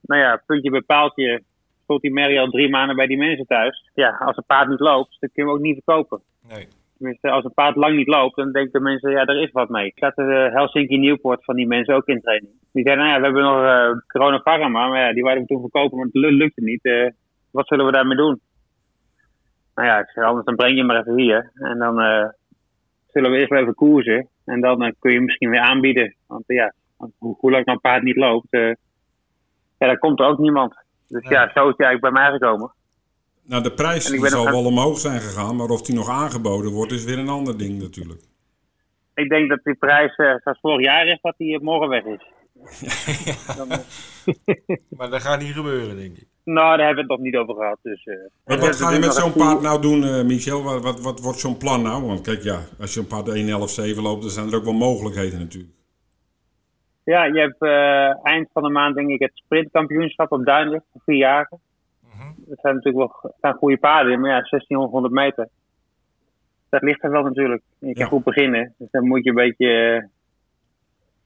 nou ja, puntje bij paaltje stond die Mary al drie maanden bij die mensen thuis. Ja, als een paard niet loopt, dan kun je hem ook niet verkopen. Nee. Tenminste, als een paard lang niet loopt, dan denken mensen, ja, er is wat mee. Ik had de Helsinki Newport van die mensen ook in training. Die zeiden, nou ja, we hebben nog Corona Parama, maar ja, die wilden we toen verkopen, maar het lu- lukte niet. Wat zullen we daarmee doen? Nou ja, ik anders dan breng je hem maar even hier. En dan eh, zullen we eerst wel even koersen. En dan eh, kun je hem misschien weer aanbieden. Want eh, ja, hoe, hoe lang een paard niet loopt, ja, dan komt er ook niemand. Dus ja, zo is hij eigenlijk bij mij gekomen. Nou, de prijs die nog zal wel omhoog zijn gegaan, maar of die nog aangeboden wordt, is weer een ander ding natuurlijk. Ik denk dat die prijs eh, zoals vorig jaar is, dat die morgen weg is. Dan, Maar dat gaat niet gebeuren, denk ik. Nou, daar hebben we het nog niet over gehad. Dus, eh, Wat, we wat ga je met zo'n paard nou doen, eh, Michel? Wat, wat, wat wordt zo'n plan nou? Want kijk, ja, als je een paard 1.11.7 loopt, dan zijn er ook wel mogelijkheden natuurlijk. Ja, je hebt eh, eind van de maand denk ik het sprintkampioenschap op Duinlicht voor vier jaar. Mhm. Dat zijn natuurlijk wel zijn goede paarden, in, maar ja, 1600 meter. Dat ligt er wel natuurlijk. Je kan Ja. goed beginnen. Dus dan moet je een beetje... eh,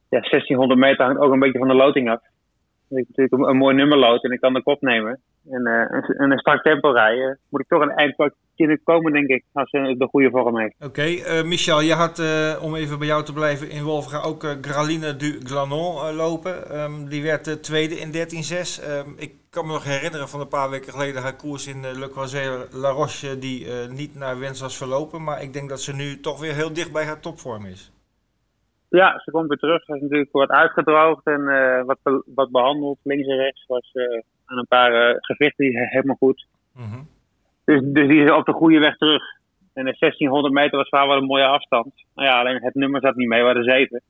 ja, 1600 meter hangt ook een beetje van de loting af. Ik natuurlijk een, mooi nummer lood en ik kan de kop nemen. En, eh, en, en een strak tempo rijden. Moet ik toch een eind kunnen komen, denk ik. Als ze de goede vorm heeft. Oké, eh, Michel, je had, eh, om even bij jou te blijven in Wolfga, ook Graline du Glanon lopen. Ehm, die werd tweede in 13-6. Ehm, ik kan me nog herinneren van een paar weken geleden haar koers in Le Croisé La Roche, die niet naar wens was verlopen. Maar ik denk dat ze nu toch weer heel dicht bij haar topvorm is. Ja, ze komt weer terug. Ze is natuurlijk wat uitgedroogd en eh, wat, be- wat behandeld. Links en rechts was eh, aan een paar gevechten die helemaal goed. Mhm. Dus, dus die is op de goede weg terug. En de 1600 meter was wel een mooie afstand. Nou ja, alleen het nummer zat niet mee, we hadden zeven.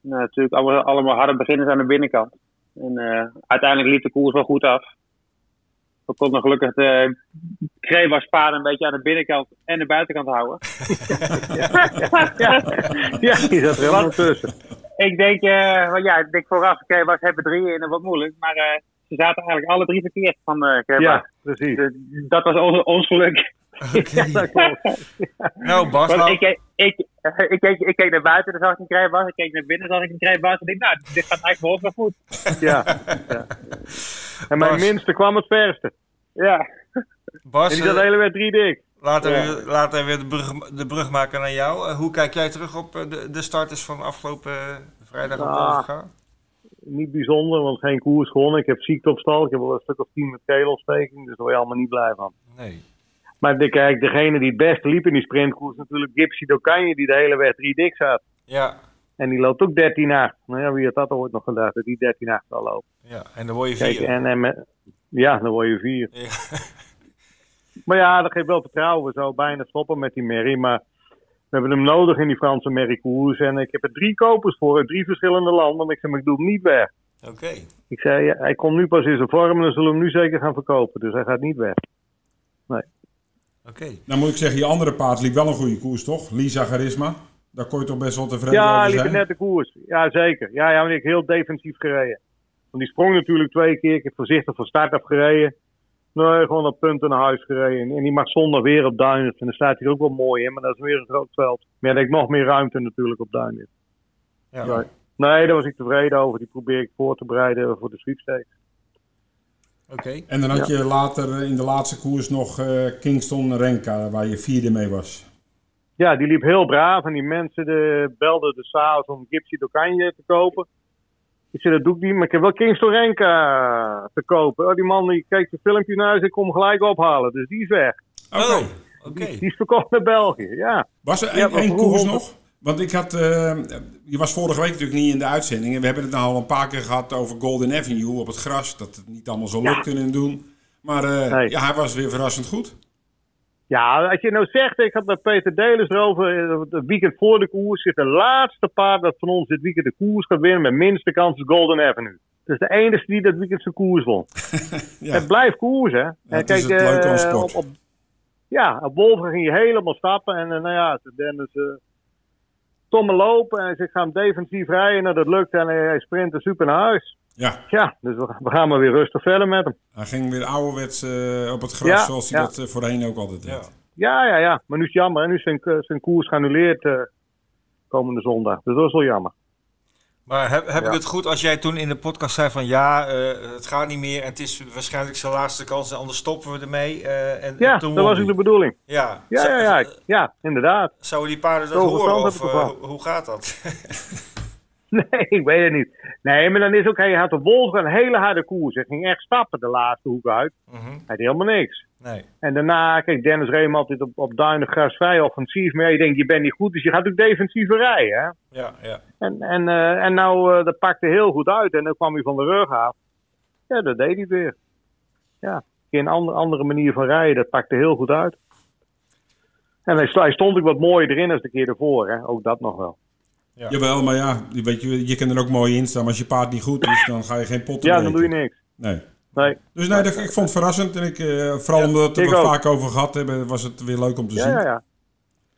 Nou, natuurlijk allemaal, allemaal harde beginners aan de binnenkant. En uiteindelijk liep de koers wel goed af. We konden gelukkig de paarden een beetje aan de binnenkant en de buitenkant houden. ja, ja, Die zat er helemaal tussen. ik denk, eh, wel ja, ik denk vooraf, Krebas hebben drie en dat wordt moeilijk. Maar eh, ze zaten eigenlijk alle drie verkeerd van eh Krebas. Ja, precies. Dus dat was ons, ons geluk. Dat klopt. Nou, Bas, nou- ik, keek- ik, ik, keek, ik keek naar buiten, dan zag ik een krijtbas. Ik keek naar binnen, dan zag ik een krijtbas. En ik dacht, nou, dit gaat eigenlijk wel wel goed. Ja. ja. En mijn Bas. minste kwam het verste. Ja, En Bas die zat de eh, hele weg drie dik. laten, Ja. we, laten we weer de brug, de brug maken naar jou. Eh, hoe kijk jij terug op eh, de, de starters van afgelopen eh, vrijdag op Ah. Niet bijzonder, want geen koers gewonnen. Ik heb ziekte op stal. Ik heb wel een stuk of tien met keelontsteking. Dus daar word je allemaal niet blij van. Nee. Maar de, kijk, degene die het beste liep in die sprintkoers natuurlijk Gypsy Docanje, die de hele weg drie dik zat. Ja, En die loopt ook 13-8. Nou ja, wie had dat ooit nog gedacht, dat die 13-8 zal lopen. ja, en dan word je Kijk, vier. en, en met- ja, dan word je vier. Ja. Maar ja, dat geeft wel vertrouwen. We zouden bijna stoppen met die merrie. Maar we hebben hem nodig in die Franse merriekoers. En ik heb er drie kopers voor uit drie verschillende landen. Maar ik zei, maar ik doe hem niet weg. Oké. Ik zei, ja, hij komt nu pas in zijn vorm en dan zullen we hem nu zeker gaan verkopen. Dus hij gaat niet weg. Oké. Nou moet ik zeggen, je andere paard liep wel een goede koers, toch? Lisa Charisma. Daar kon je toch best wel tevreden Ja, over liep zijn? een nette koers. Ja, zeker. Ja, ja, maar ik heel defensief gereden. Want die sprong natuurlijk twee keer. Ik heb voorzichtig van start af gereden. Nee, gewoon op punten naar huis gereden. En die mag zondag weer op Duinert. En dan staat hij ook wel mooi in, maar dat is weer een groot veld. Maar ja, ik nog meer ruimte natuurlijk op Duinert. Ja. Ja. Nee, daar was ik tevreden over. Die probeer ik voor te bereiden voor de sweepstakes. Oké. En dan had je later in de laatste koers nog eh, Kingston Renka, waar je vierde mee was. Ja, die liep heel braaf. En die mensen de, belden de s'avonds om Gypsy Docanje te kopen. Ik zei, dat doe ik niet, maar ik heb wel Kingston Renka te kopen. Oh, die man die keek het filmpje naar huis, ik kom hem gelijk ophalen. Dus die is weg. Oké. Oh, oké. Die is verkocht naar België, ja. Was er één koers nog? Want ik had, eh, je was vorige week natuurlijk niet in de uitzending. En we hebben het nou al een paar keer gehad over Golden Avenue op het gras. Dat het niet allemaal zo Ja. lukt kunnen doen. Maar eh, Nee. ja, hij was weer verrassend goed. Ja, als je nou zegt, ik had met Peter Delis erover, eh, het weekend voor de koers, zit de laatste paard dat van ons dit weekend de koers gaat winnen met minste kans is Golden Avenue. Dus de enige die dat weekend zijn koers won. Ja. Het blijft koers, hè. Ja, en het is kijk, het eh, sport. op, op, ja, op Wolver ging je helemaal stappen. En eh, nou ja, Dennis uh, stomme lopen. En hij zegt, ik ga hem defensief rijden. Nou, dat lukt. En hij, hij sprintte super naar huis. Ja, Ja, dus we, we gaan maar weer rustig verder met hem. hij ging weer ouderwets eh, op het gras, Ja, zoals hij ja. dat eh, voorheen ook altijd deed. Ja. Ja, ja, ja. Maar nu is het jammer. hè. Nu is zijn, eh, zijn koers geannuleerd eh, komende zondag. Dus dat is wel jammer. Maar heb, heb Ja. ik het goed als jij toen in de podcast zei van ja, eh, het gaat niet meer en het is waarschijnlijk zijn laatste kans en anders stoppen we ermee. eh, en, Ja, en toen dat was ook de bedoeling. Ja, Ja, ja, ja. Ja, inderdaad. Zouden die paarden dat Zo horen of hoe gaat dat? Nee, ik weet het niet. Nee, maar dan is ook, hij had de Wolver een hele harde koers. Hij ging echt stappen de laatste hoek uit. Mhm. Hij had helemaal niks. Nee. En daarna, kijk, Dennis reed hem altijd op, op duinen grasvrij offensief. Maar je denkt, je bent niet goed, dus je gaat ook defensiever rijden. Hè? Ja, ja. En, en, eh, en nou, eh, dat pakte heel goed uit. En dan kwam hij van de rug af. Ja, dat deed hij weer. Ja, een andere, andere manier van rijden, dat pakte heel goed uit. En hij stond ook wat mooier erin als de keer ervoor. Hè? Ook dat nog wel. Jawel, maar ja, je weet je, je kan er ook mooi in staan. Maar als je paard niet goed is, dan ga je geen pot Ja, dan doe je niks. Nee. Nee. Dus nee, dat, ik vond het verrassend. En ik, eh, vooral omdat we het er ook. vaak over gehad hebben, was het weer leuk om te Ja, zien. ja, ja.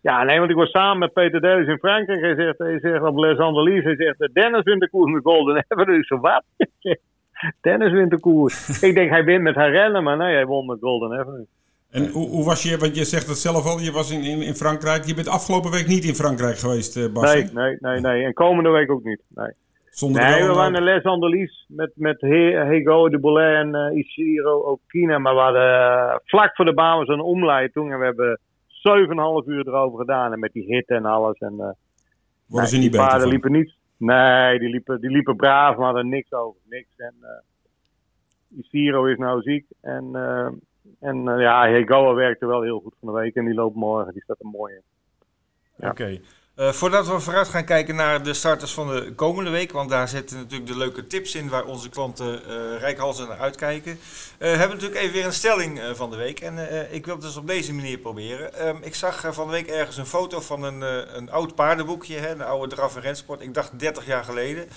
Ja, nee, want ik was samen met Peter Dennis in Frankrijk. Hij zegt, hij zegt op Les Andelys, hij zegt, Dennis wint de koers met Golden Avenue. Ik zo, wat? Dennis wint de koers. ik denk, hij wint met haar rennen, maar nee, hij won met Golden Avenue. En hoe, hoe was je, want je zegt het zelf al, je was in, in, in Frankrijk. Je bent afgelopen week niet in Frankrijk geweest, eh Bas. Nee, nee, nee, nee. En komende week ook niet. Nee, Zonder nee we waren naar Les Andelys met, met He- Hego de Bolet en eh Ichiro Okina. Maar we hadden eh, vlak voor de baan was een omleiding. En we hebben 7,5 uur erover gedaan. En met die hitte en alles. En, eh, worden ze Nee, niet beter liepen niet. Nee, die liepen, die liepen braaf, maar hadden niks over. Niks. En uh, Isiro is nou ziek. En, en eh, ja, Hegoa werkte wel heel goed van de week. En die loopt morgen. Die staat er mooi in. Ja. Oké. Eh, voordat we vooruit gaan kijken naar de starters van de komende week, want daar zitten natuurlijk de leuke tips in waar onze klanten rijkhalzen naar uitkijken, eh, hebben we natuurlijk even weer een stelling van de week. En ik wil het dus op deze manier proberen. Ehm, ik zag van de week ergens een foto van een, een oud paardenboekje, hè, een oude draf en rensport. Ik dacht 30 jaar geleden.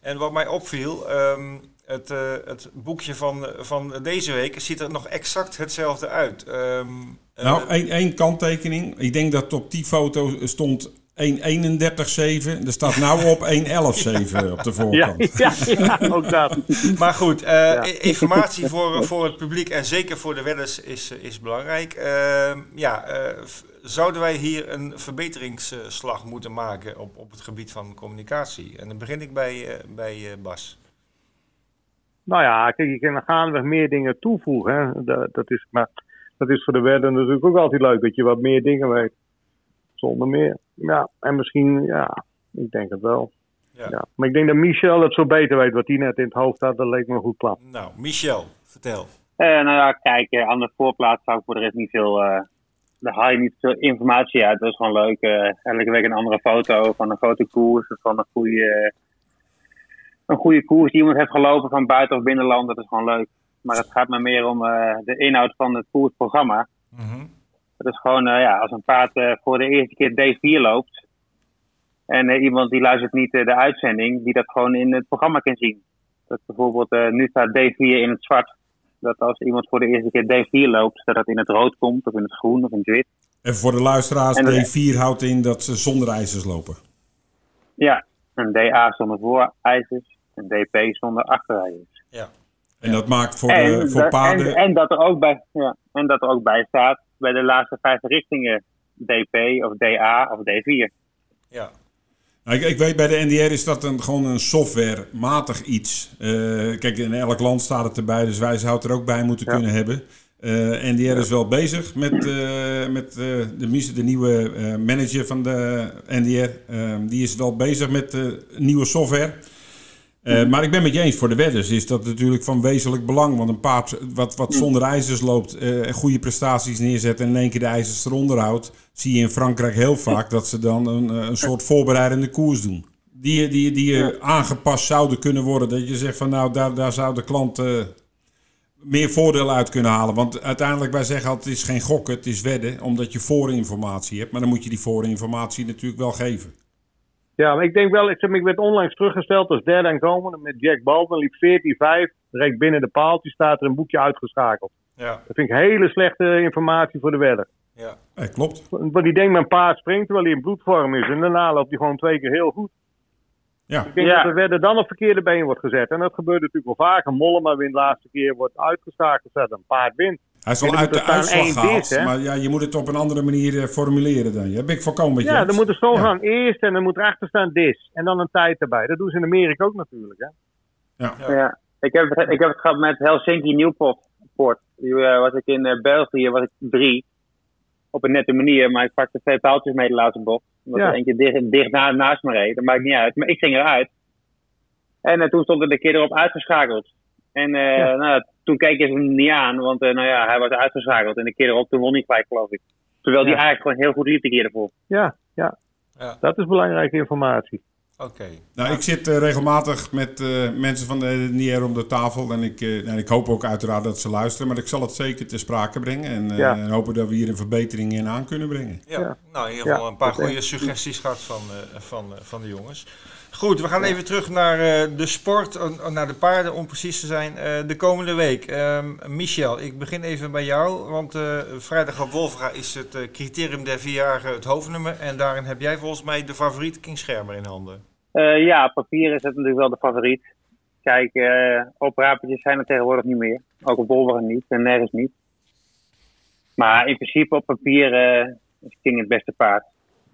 En wat mij opviel, ehm, het, eh, het boekje van, van deze week ziet er nog exact hetzelfde uit. Ehm, eh, Nou, één, één kanttekening. Ik denk dat op die foto stond 1.31.7. Er staat nou op 1.11.7 op de Ja, voorkant. ja, ja, ook dat. Maar goed, eh, informatie voor, voor het publiek en zeker voor de wedders is, is belangrijk. Ehm, ja, eh, zouden wij hier een verbeteringsslag moeten maken op, op het gebied van communicatie? En dan begin ik bij, eh, bij eh, Bas. Nou ja, kijk, je kan gaandeweg meer dingen toevoegen. Hè. Dat, dat, is, maar dat is voor de wedden natuurlijk ook altijd leuk. Dat je wat meer dingen weet. Zonder meer. Ja, en misschien, ja, ik denk het wel. Ja. Ja. Maar ik denk dat Michel het zo beter weet wat hij net in het hoofd had. Dat leek me een goed plan. Nou, Michel, vertel. Eh, nou ja, kijk, eh, aan de voorplaats zou ik voor de rest niet veel. eh daar haal je niet veel informatie uit. Dat is gewoon leuk. eh, elke week een andere foto van een grote koers. of Van een goede, een goede koers die iemand heeft gelopen van buiten of binnenland. Dat is gewoon leuk. Maar het gaat me meer om eh, de inhoud van het koersprogramma. Mhm. Dat is gewoon, eh, ja, als een paard eh, voor de eerste keer D4 loopt. En iemand die luistert niet de uitzending, die dat gewoon in het programma kan zien. Dat bijvoorbeeld, nu staat D4 in het zwart. Dat als iemand voor de eerste keer D4 loopt, dat dat in het rood komt, of in het groen, of in het wit. En voor de luisteraars, En dat- D4 houdt in dat ze zonder ijzers lopen. Ja, een DA zonder voorijzers, een DP zonder achterijzers. Ja. En dat maakt voor, En, de, voor dat- paarden... en, en, dat er ook bij, ja, en dat er ook bij staat, bij de laatste vijf richtingen, DP of DA of D4. Ja. Nou, ik, ik weet bij de NDR is dat een, gewoon een softwarematig iets. Eh, kijk, in elk land staat het erbij, dus wij zouden het er ook bij moeten Ja. kunnen hebben. NDR is wel bezig met, met eh, de, de nieuwe manager van de NDR. Die is wel bezig met nieuwe software. Eh, maar ik ben met je eens, voor de wedders is dat natuurlijk van wezenlijk belang. Want een paard wat, wat zonder ijzers loopt, eh, en goede prestaties neerzet en in één keer de ijzers eronder houdt, zie je in Frankrijk heel vaak dat ze dan een, een soort voorbereidende koers doen. Die, die, die eh, aangepast zouden kunnen worden. Dat je zegt van nou, daar, daar zou de klant meer voordeel uit kunnen halen. Want uiteindelijk, wij zeggen altijd, het is geen gokken, het is wedden. Omdat je voorinformatie hebt. Maar dan moet je die voorinformatie natuurlijk wel geven. Ja, maar ik denk wel, ik, ik werd onlangs teruggesteld als derde en komende met Jack Baldwin. Liep 14-5, reed binnen de paaltjes, staat er een boekje uitgeschakeld. Ja, Dat vind ik hele slechte informatie voor de wedder. ja. Eh, klopt. Want die denkt mijn paard springt terwijl hij in bloedvorm is. En daarna loopt hij gewoon twee keer heel goed. Ja. Ik denk Ja. dat de wedder dan op verkeerde been wordt gezet. En dat gebeurt natuurlijk wel vaker. Mollema wint de laatste keer, wordt uitgeschakeld, zet een paard wint. Hij is er uit de uitslag gehaald, maar ja, je moet het op een andere manier eh, formuleren dan. Ben ik volkomen met je Ja, dan moet er zo Ja. gaan eerst en dan moet erachter staan dis. En dan een tijd erbij. Dat doen ze in Amerika ook natuurlijk. Hè? Ja. Ja. Ik, heb, het- ik heb het gehad met Helsinki Newport. Port. Die, eh, was ik in eh, België, was ik drie. Op een nette manier, maar ik pakte twee paaltjes mee de laatste bocht. Omdat Ja. er eentje dicht, dicht na, naast me reed. Dat maakt niet uit. Maar ik ging eruit. En eh, toen stond er de keer erop uitgeschakeld. En eh, Ja. nou, toen keken ze hem niet aan, want eh, nou ja, hij was uitgeschakeld. En de keer erop, toen won hij gelijk, geloof ik. Terwijl hij Ja. eigenlijk gewoon heel goed liep de keer ervoor. Ja, ja. Ja. Dat is belangrijke informatie. Oké. Nou, ik zit eh, regelmatig met eh, mensen van de NIR om de tafel. En ik, eh, en ik hoop ook uiteraard dat ze luisteren. Maar ik zal het zeker ter sprake brengen. En, eh, Ja. en hopen dat we hier een verbetering in aan kunnen brengen. Ja. Ja. nou in ieder geval Ja, een paar goede suggesties gehad van, eh, van, eh, van de jongens. Goed, we gaan even terug naar eh, de sport, naar de paarden om precies te zijn, eh, de komende week. Ehm, Michel, ik begin even bij jou, want eh, vrijdag op Wolfga is het criterium der vierjarige het hoofdnummer. En daarin heb jij volgens mij de favoriet King Schermer in handen. Eh, ja, papier is het natuurlijk wel de favoriet. Kijk, operapertjes zijn er tegenwoordig niet meer. Ook op Wolverine niet en nergens niet. Maar in principe op papier is King het beste paard.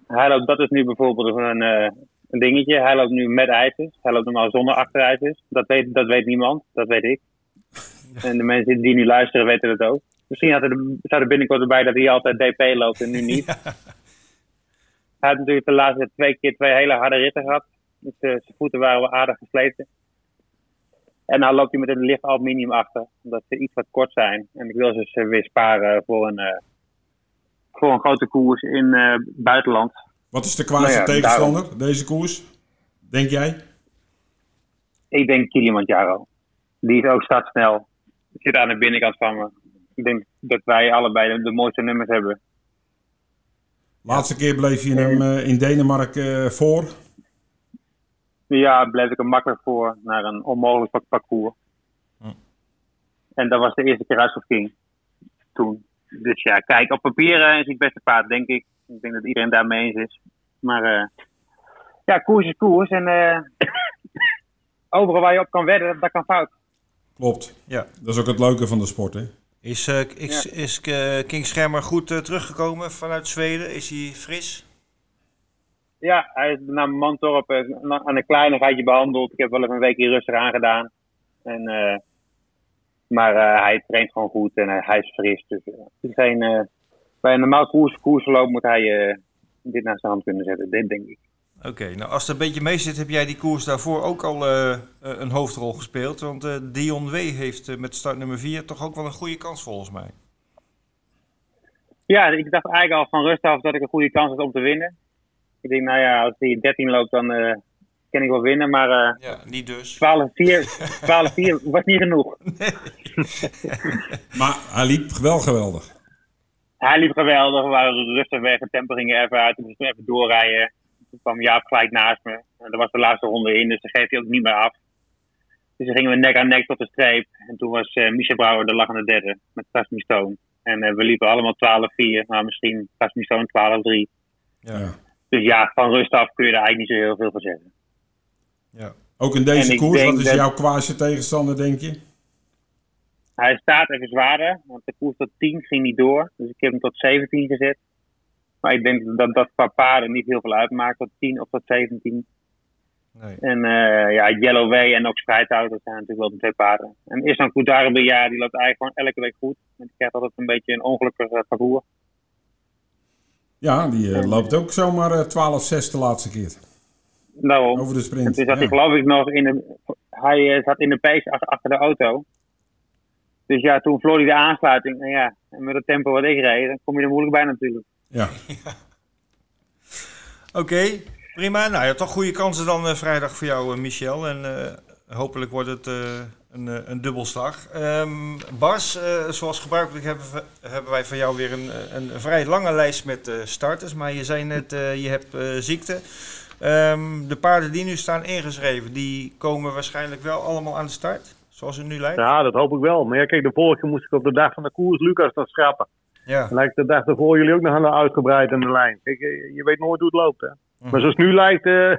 Hij loopt, dat is nu bijvoorbeeld een, een dingetje. Hij loopt nu met ijzers. Hij loopt normaal zonder achterijzers. Dat weet, dat weet niemand, dat weet ik. En de mensen die nu luisteren weten dat ook. Misschien had er, staat er binnenkort erbij dat hij altijd DP loopt en nu niet. Hij had natuurlijk de laatste twee keer twee hele harde ritten gehad. Dus zijn voeten waren wel aardig gesleten. En nou loopt hij met een licht aluminium achter, omdat ze iets wat kort zijn. En ik wil ze dus weer sparen voor een, eh, voor een grote koers in eh buitenland. Wat is de kwaadste Nou ja, tegenstander, deze koers? Denk jij? Ik denk Kilimanjaro. Die is ook startsnel. Zit aan de binnenkant van me. Ik denk dat wij allebei de, de mooiste nummers hebben. Laatste keer bleef je hem in Denemarken voor. Ja, bleef ik er makkelijk voor naar een onmogelijk pak- parcours. Hm. En dat was de eerste keer uit King. Toen. Dus ja, kijk, op papier eh, is hij het beste paard, denk ik. Ik denk dat iedereen daarmee eens is. Maar eh, ja, koers is koers. En eh, overal waar je op kan wedden, dat kan fout. Klopt. Ja. Dat is ook het leuke van de sport, hè? Is, is, is King Schermer goed teruggekomen vanuit Zweden? Is hij fris? Ja, hij is naar Mantorp aan een kleinigheidje behandeld. Ik heb wel even een weekje rustig aangedaan. En, eh, maar eh, hij traint gewoon goed en eh, hij is fris. Dus geen, eh, bij een normaal koers, koersverloop moet hij dit naar zijn hand kunnen zetten. Dit denk ik. Oké, nou als het een beetje mee zit, heb jij die koers daarvoor ook al een hoofdrol gespeeld. Want Dion W. heeft met start nummer 4 toch ook wel een goede kans volgens mij. Ja, ik dacht eigenlijk al van rust af dat ik een goede kans had om te winnen. Ik denk, nou ja, als hij 13 loopt, dan eh, kan ik wel winnen. Maar eh Ja, niet dus. 12-4 12-4 was niet genoeg. Maar hij liep wel geweldig. Hij liep geweldig, we waren rustig weg, het tempo ging er even uit, moest ik even doorrijden. Toen kwam Jaap gelijk naast me. En dat was de laatste ronde in, dus dan geeft hij ook niet meer af. Dus dan gingen we nek aan nek tot de streep. En toen was eh Michel Brouwer de lachende derde met Casmi Stone. En we liepen allemaal 12-4, maar misschien Casmi Stone 12-3. Ja. Dus ja, van rust af kun je er eigenlijk niet zo heel veel van zeggen. Ja. Ook in deze ik koers, wat is dat- jouw kwaadste tegenstander, denk je? Hij staat even zwaarder, want de koers tot 10 ging niet door. Dus ik heb hem tot 17 gezet. Maar ik denk dat dat qua paarden niet heel veel uitmaakt, tot 10 of tot 17. Nee. En eh, ja, Yellow Way en ook Strijdhout, dat zijn natuurlijk wel de twee paarden. En Islam Koudarbe, ja, die loopt eigenlijk gewoon elke week goed. En die krijgt altijd een beetje een ongelukkig eh, parcours. Ja, die eh, loopt ook zomaar eh 12-6 de laatste keer. Daarom. Over de En sprint. toen zat hij Ja. geloof ik nog in de... Hij eh, zat in de pace achter, achter de auto. Dus ja, toen verloor hij de aansluiting. En ja, en met het tempo wat ik reed, dan kom je er moeilijk bij natuurlijk. Ja. Oké, prima. Nou ja, toch goede kansen dan eh, vrijdag voor jou, eh, Michel. En eh, hopelijk wordt het eh, een, eh, een dubbelslag. Ehm, Bas, eh, zoals gebruikelijk hebben, hebben wij van jou weer een, eh, een, vrij lange lijst met starters. Maar je zei net, eh, je hebt ziekte. Ehm, de paarden die nu staan ingeschreven, die komen waarschijnlijk wel allemaal aan de start, zoals het nu lijkt. Ja, dat hoop ik wel. Maar ja, kijk, de vorige moest ik op de dag van de koers Lucas dan schrappen. Ja. Lijkt de dag ervoor jullie ook nog aan de uitgebreid de lijn. Kijk, je je weet nooit hoe het loopt, hè. Maar zoals nu lijkt, eh,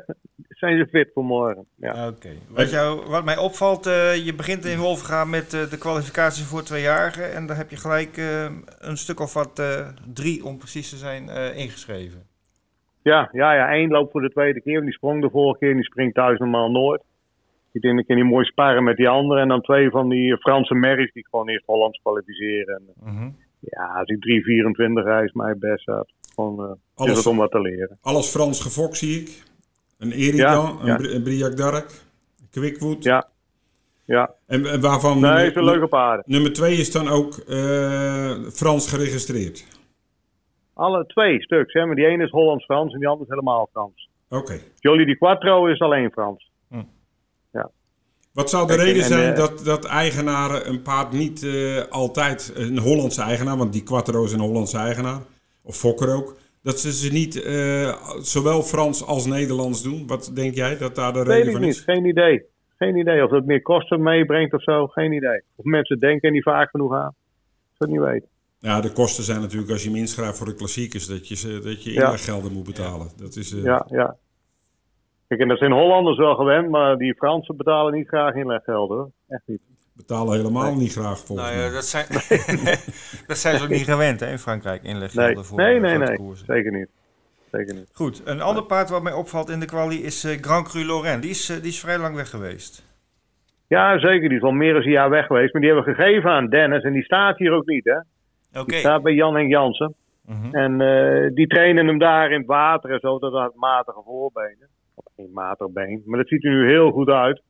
zijn ze fit voor morgen. Ja. Oké. Wat, jou, wat mij opvalt, eh, je begint in Wolvergaan met eh, de kwalificatie voor tweejarigen. En daar heb je gelijk een stuk of wat, drie om precies te zijn, ingeschreven. Ja, ja, ja, één loopt voor de tweede keer. Die sprong de vorige keer en die springt thuis normaal nooit. Ik denk, dan kan hij mooi sparren met die anderen. En dan twee van die Franse merries die gewoon eerst Hollands kwalificeren. En, Mhm. ja, als die 3,24 reist, mij best uit. Gewoon, eh, Alles. is het om wat te leren. Alles Frans gefokt zie ik. Een Eridan, Ja, een, ja. Bri- een Briac Dark, een Quickwood. Ja, ja. En, en waarvan Nee, nummer, het zijn leuke paarden. nummer twee is dan ook eh, Frans geregistreerd. Alle twee stuks, hè. Maar die ene is Hollands-Frans en die andere is helemaal Frans. Oké. Jolie di Quattro is alleen Frans. Wat zou de Kijk, reden en, zijn eh, dat, dat eigenaren een paard niet eh, altijd, een Hollandse eigenaar, want die Quattro is een Hollandse eigenaar, of Fokker ook, dat ze ze niet eh, zowel Frans als Nederlands doen? Wat denk jij dat daar de Weet reden ik van niet, is? geen idee. Geen idee of dat meer kosten meebrengt of zo, geen idee. Of mensen denken die vaak genoeg aan. Ik zou het niet weten. Ja, de kosten zijn natuurlijk als je hem inschrijft voor de klassiekers, dat je, dat je Ja. inleggelden moet betalen. Dat is, eh, Ja, ja. Kijk, en dat zijn Hollanders wel gewend, maar die Fransen betalen niet graag inleggelden. hoor. Echt niet. Betalen helemaal niet graag volgens Nou ja, mij. dat zijn, dat zijn ze ook niet gewend hè, in Frankrijk, Nee, inleggelden voor nee, nee, nee. koersen. Zeker niet. Zeker niet. Goed, een ander paard wat mij opvalt in de kwalie is eh, Grand Cru Lorraine. Die is, eh, die is vrij lang weg geweest. Ja, zeker. Die is al meer dan een jaar weg geweest. Maar die hebben we gegeven aan Dennis. En die staat hier ook niet, hè. Oké. Die staat bij Jan Henk Jansen. Mhm. En eh, die trainen hem daar in het water en zo. Dat had matige voorbenen. Of geen matig been. Maar dat ziet er nu heel goed uit.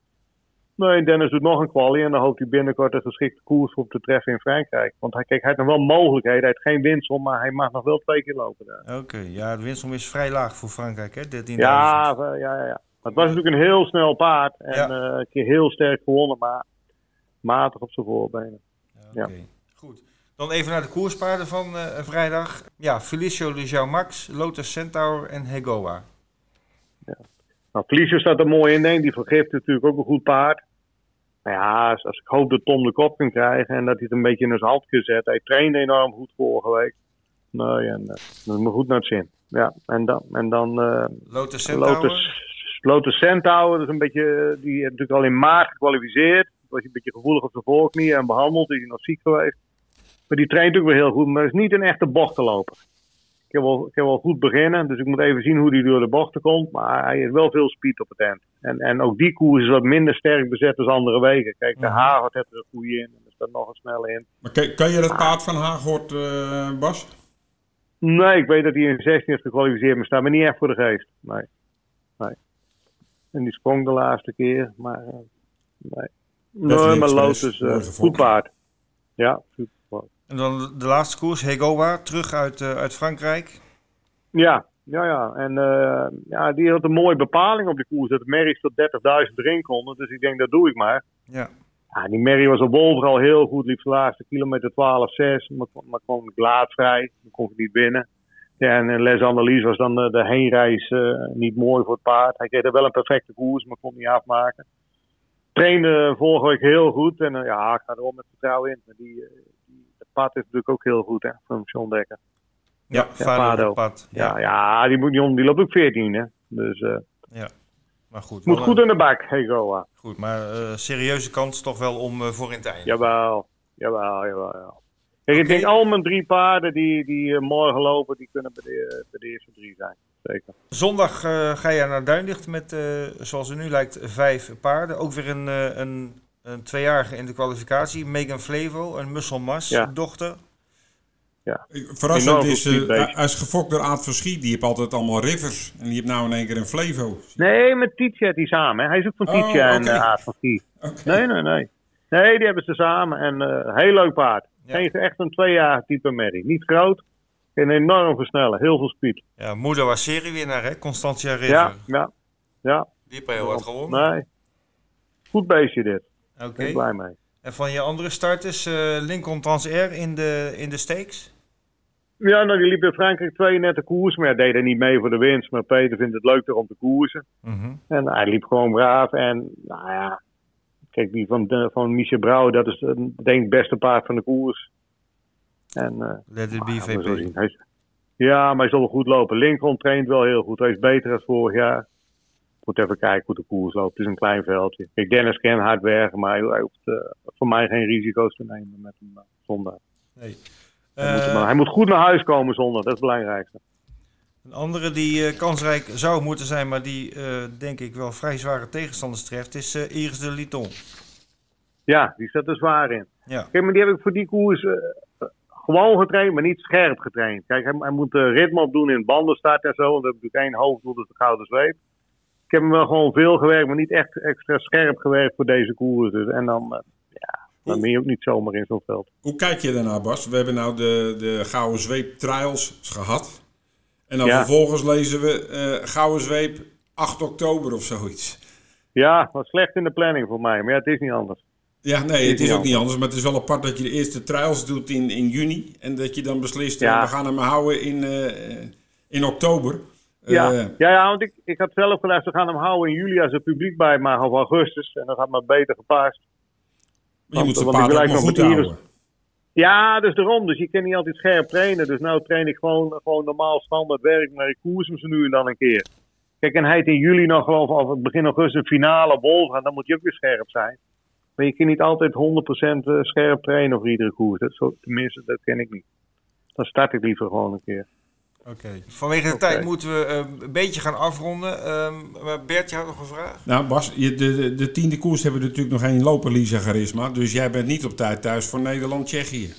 Nee, Dennis doet nog een kwalie. En dan hoopt hij binnenkort een geschikte koers op te treffen in Frankrijk. Want hij, kijk, hij heeft nog wel mogelijkheden. Hij heeft geen winsel, maar hij mag nog wel twee keer lopen daar. Oké, ja, de winstsom is vrij laag voor Frankrijk, hè? 13.000. Ja, ja, ja, ja. Het was natuurlijk een heel snel paard. En Ja. eh, een keer heel sterk gewonnen, maar matig op zijn voorbenen. Oké, goed. Dan even naar de koerspaarden van eh, vrijdag. Ja, Felicio Jou Max, Lotus Centaur en Hegoa. Nou, Felicio staat er mooi in, denk ik. Die vergeeft natuurlijk ook een goed paard. Maar ja, als, ik hoop dat Tom de kop kan krijgen en dat hij het een beetje in zijn hand kan zetten. Hij trainde enorm goed vorige week. Nee, en uh, dat is me goed naar het zin. Ja, en dan, en dan eh, Lotus Centaur. Lotus, Lotus Centaur, dat is een beetje, die heeft natuurlijk al in maart gekwalificeerd. Was een beetje gevoelig op zijn voorknieën en behandeld, is hij nog ziek geweest. Maar die traint ook weer heel goed, maar is niet een echte bochtenloper. Ik heb, wel, ik heb wel goed beginnen, dus ik moet even zien hoe hij door de bochten komt. Maar hij heeft wel veel speed op het eind. En, en ook die koers is wat minder sterk bezet dan andere weken. Kijk, de Mhm. Hagert heeft er een goede in en er staat nog een snelle in. Maar kan, kan je dat paard van Haaghoort, eh Bas? Nee, ik weet dat hij in 16 heeft gekwalificeerd, maar staat me niet echt voor de geest. Nee. nee. En die sprong de laatste keer, maar eh, nee. Nee, maar Lotus, eh, goed paard. Ja, super paard. En dan de- laatste koers, Hegoa, terug uit, eh, uit Frankrijk. Ja, ja, ja. En eh, ja, die had een mooie bepaling op die koers. Dat de merries tot 30.000 erin konden. Dus ik denk, dat doe ik maar. Ja. Ja, die merrie was op Wolver al heel goed. Liep de laatste kilometer 12, 6. Maar, maar kwam laadvrij. Dan kon ik niet binnen. Ja, en Les Annelies was dan de, de heenreis eh, niet mooi voor het paard. Hij kreeg er wel een perfecte koers, maar kon niet afmaken. Trainde vorige week heel goed. En eh, ja, ik ga er wel met vertrouwen in. Maar die, die, het pad is natuurlijk ook heel goed, hè, van John Dekker. Ja, Fado. pad. Ja, Ja, ja die, moet, die, die loopt ook 14, hè. Dus eh maar goed. moet goed een- in de bak, hey Goa. goed maar eh, serieuze kans toch wel om eh, voor in het einde. Jawel, jawel, jawel. jawel. Kijk, ik denk al mijn drie paarden die, die eh, morgen lopen, die kunnen bij de, bij de eerste drie zijn. Zeker. Zondag eh, ga je naar Duinlicht met, eh, zoals het nu lijkt, vijf paarden. Ook weer een, eh, een, een tweejarige in de kwalificatie. Megan Flevo, een Musselmas Ja. dochter. Verrassend Enorm is, eh, is gefokt door Aad Verschiet. Die heeft altijd allemaal rivers. En die heeft nou in één keer een Flevo. Nee, met Tietje hij samen. Hè. Hij is ook van Oh, Tietje en eh, Aad van Kie. Oké. Nee, nee, nee. Nee, die hebben ze samen. En eh heel leuk paard. Ja. Geen, echt een tweejarig type merrie. Niet groot. En enorm versnellen. Heel veel speed. Ja, moeder was seriewinnaar, hè? Constantia River. Ja, ja, ja. Die heeft heel wat gewonnen. Nee. Goed beestje dit. Oké. Ben ik blij mee. En van je andere starters, eh Lincoln Transair in de, in de stakes? Ja, nou, die liep in Frankrijk twee nette koers, maar hij deed er niet mee voor de winst. Maar Peter vindt het leuker om te koersen. Mhm. En hij liep gewoon braaf. En nou ja, kijk, die van, de, van Michel Brouw, dat is denk ik het beste paard van de koers. En, eh, Let it be, VP. zien. Hij ja, maar hij zal wel goed lopen. Lincoln traint wel heel goed. Hij is beter dan vorig jaar. Moet even kijken hoe de koers loopt. Het is een klein veldje. Kijk, Dennis kan hard werken, maar hij, hij hoeft eh, voor mij geen risico's te nemen met hem eh, zondag. Nee. Hij, moet, Eh, maar hij moet goed naar huis komen zondag, dat is het belangrijkste. Een andere die eh, kansrijk zou moeten zijn, maar die eh, denk ik wel vrij zware tegenstanders treft, is eh, Iris de Liton. Ja, die zit er zwaar in. Ja. Kijk, maar die heb ik voor die koers gewoon getraind, maar niet scherp getraind. Kijk, hij, hij moet uh, ritme opdoen in bandenstart en zo. Want dat heb ik één hoofddoel, dat is de gouden zweep. Ik heb hem wel gewoon veel gewerkt, maar niet echt extra scherp gewerkt voor deze koers. Dus, en dan, ja, dan ben je ook niet zomaar in zo'n veld. Hoe kijk je daarnaar, Bas? We hebben nou de, de Gouden Zweep Trials gehad. En dan Ja. vervolgens lezen we eh Gouden Zweep 8 oktober of zoiets. Ja, was slecht in de planning voor mij, maar ja, het is niet anders. Ja, nee, Is het is niet ook niet anders. Maar het is wel apart dat je de eerste trials doet in, in juni. En dat je dan beslist, eh, Ja. we gaan hem houden in, eh, in oktober. Ja, ja, ja, want ik, ik had zelf gedacht, we gaan hem houden in juli als er publiek bij mag of augustus. En dan gaat me beter gepast. Je moet paard ook maar goed houden. Ja, dus daarom. Dus je kan niet altijd scherp trainen. Dus nou train ik gewoon, gewoon normaal standaard werk, maar ik koers hem ze nu en dan een keer. Kijk, en hij heeft in juli nog geloof ik, of begin augustus finale bol gaan, dan moet je ook weer scherp zijn. Maar je kan niet altijd 100% eh, scherp trainen voor iedere koers. Dat zo, tenminste, dat ken ik niet. Dan start ik liever gewoon een keer. Oké. Vanwege de tijd moeten we eh, een beetje gaan afronden. Ehm, maar Bert, je had nog een vraag? Nou Bas, je, de, de, de tiende koers hebben we natuurlijk nog geen loper Lisa Charisma. Dus jij bent niet op tijd thuis voor Nederland-Tsjechië.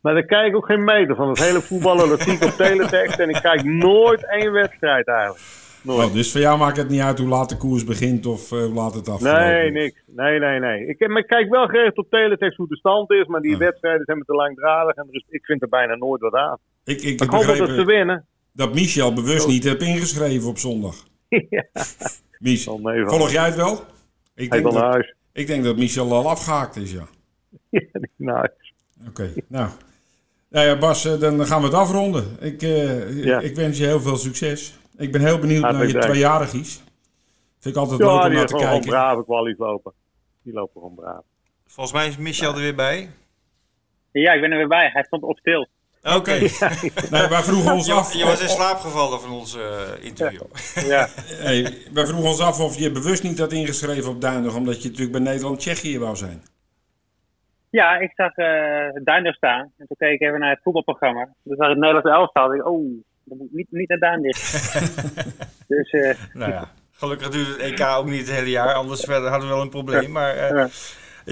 Maar daar kijk ik ook geen meter van. Het hele voetballen, dat zie ik op teletext. En ik kijk nooit één wedstrijd eigenlijk. Nooit. Oh, dus voor jou maakt het niet uit hoe laat de koers begint of eh, hoe laat het afgelopen Nee, niks. Nee, nee, nee. Ik, maar ik kijk wel geregeld op teletext hoe de stand is, maar die Ja. wedstrijden zijn me te langdradig en is, ik vind er bijna nooit wat aan. Ik, ik ik hoop dat ze winnen. dat Michel bewust niet heb ingeschreven op zondag. ja, meevallen. volg jij het wel? Ik Hij denk, wil naar dat, huis. ik denk dat Michel al afgehaakt is, ja. Ja, naar huis. Oké, nou. Nou ja, Bas, eh, dan gaan we het afronden. Ik, eh, Ja. ik wens je heel veel succes. Ik ben heel benieuwd naar je tweejarigies. Vind ik altijd leuk Ja, om die naar te gewoon kijken. brave kwalies lopen. Die lopen gewoon braaf. Volgens mij is Michel er weer bij. Ja, ik ben er weer bij. Hij stond op stil. Oké. Nee, wij vroegen ons af. je was in slaap gevallen van ons eh, interview. Ja, Hey, wij vroegen ons af of je bewust niet had ingeschreven op Duinig, omdat je natuurlijk bij Nederland-Tsjechië wou zijn. Ja, ik zag uh, staan. En toen keek ik even naar het voetbalprogramma. Toen zag ik het Nederlands elftal. Dacht ik, oh, dat moet niet, niet naar Duinders. dus eh, Nou ja, gelukkig duurt het EK ook niet het hele jaar, anders hadden we wel een probleem. Maar eh, Ja.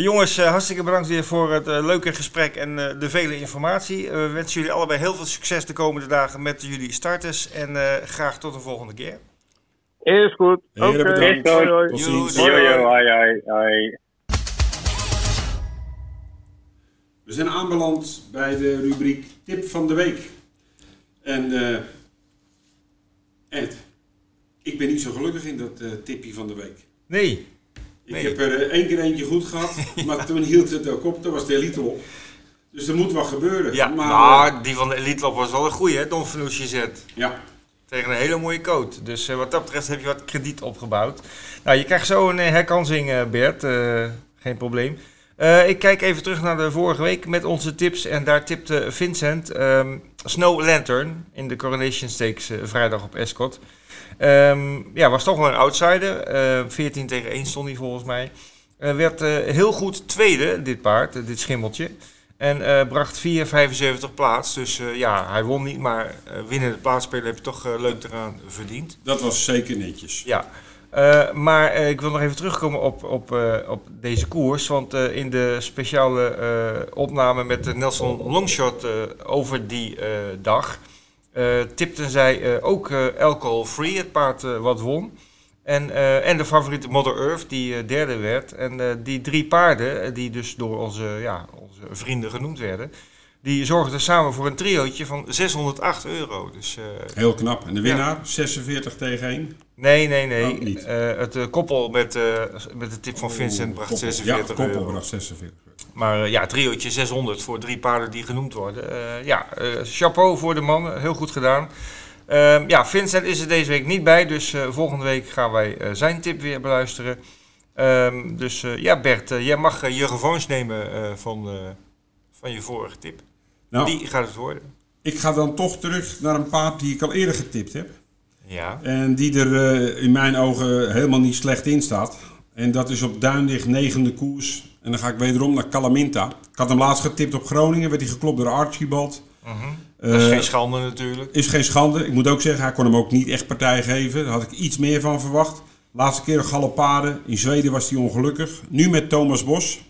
jongens, eh, hartstikke bedankt weer voor het leuke gesprek en eh, de vele informatie. We wensen jullie allebei heel veel succes de komende dagen met jullie starters. En eh, graag tot een volgende keer. is goed. Oké. bedankt. Tot ziens. hoi, hoi. We zijn aanbeland bij de rubriek Tip van de Week. En eh, Ed, ik ben niet zo gelukkig in dat eh, tipje van de week. Nee. Ik Nee. heb er eh, één keer eentje goed gehad, maar toen hield het ook op. Toen was de elite op. Dus er moet wat gebeuren. Ja, maar, eh, die van de Elite was wel een goeie, hè? Don zet. ja. Tegen een hele mooie coat. Dus wat dat betreft heb je wat krediet opgebouwd. Nou, je krijgt zo een herkansing, Bert. Geen probleem. Eh, ik kijk even terug naar de vorige week met onze tips. En daar tipte Vincent ehm, Snow Lantern in de Coronation Stakes eh, vrijdag op Escot. Ehm, ja, was toch wel een outsider. Eh 14 tegen 1 stond hij volgens mij. Werd heel goed tweede, dit paard, dit schimmeltje. En bracht 4,75 plaats. Dus ja, hij won niet, maar winnen de plaatsspelen heb je toch leuk eraan verdiend. Dat was zeker netjes. Ja. Eh, maar eh, ik wil nog even terugkomen op, op, eh, op deze koers. Want in de speciale opname met Nelson Longshot over die dag... tipten zij ook eh, Alcohol Free, het paard wat won. En, en de favoriete Mother Earth, die derde werd. En die drie paarden, die dus door onze, ja, onze vrienden genoemd werden... Die zorgden samen voor een triootje van 608 euro. Dus, eh, Heel knap. En de winnaar, 46 tegen 1. nee, nee, nee. Oh. Eh, het eh, koppel met, met de tip van Vincent bracht Koppel. 46 Ja, koppel euro. bracht 46 euro. Maar ja, triootje 600 voor drie paarden die genoemd worden. Ja, chapeau voor de man. Heel goed gedaan. Ehm, ja, Vincent is er deze week niet bij. Dus volgende week gaan wij zijn tip weer beluisteren. Ehm, dus ja, Bert, jij mag je revanche nemen van, van je vorige tip. Nou, Die gaat het worden. ik ga dan toch terug naar een paard die ik al eerder getipt heb. Ja. En die er eh, in mijn ogen helemaal niet slecht in staat. En dat is op Duindicht negende koers. En dan ga ik wederom naar Calaminta. Ik had hem laatst getipt op Groningen. Werd hij geklopt door Archibald. Mhm. Dat is Eh, geen schande natuurlijk. Is geen schande. Ik moet ook zeggen, hij kon hem ook niet echt partij geven. Daar had ik iets meer van verwacht. Laatste keer een galopade. In Zweden was hij ongelukkig. Nu met Thomas Bos.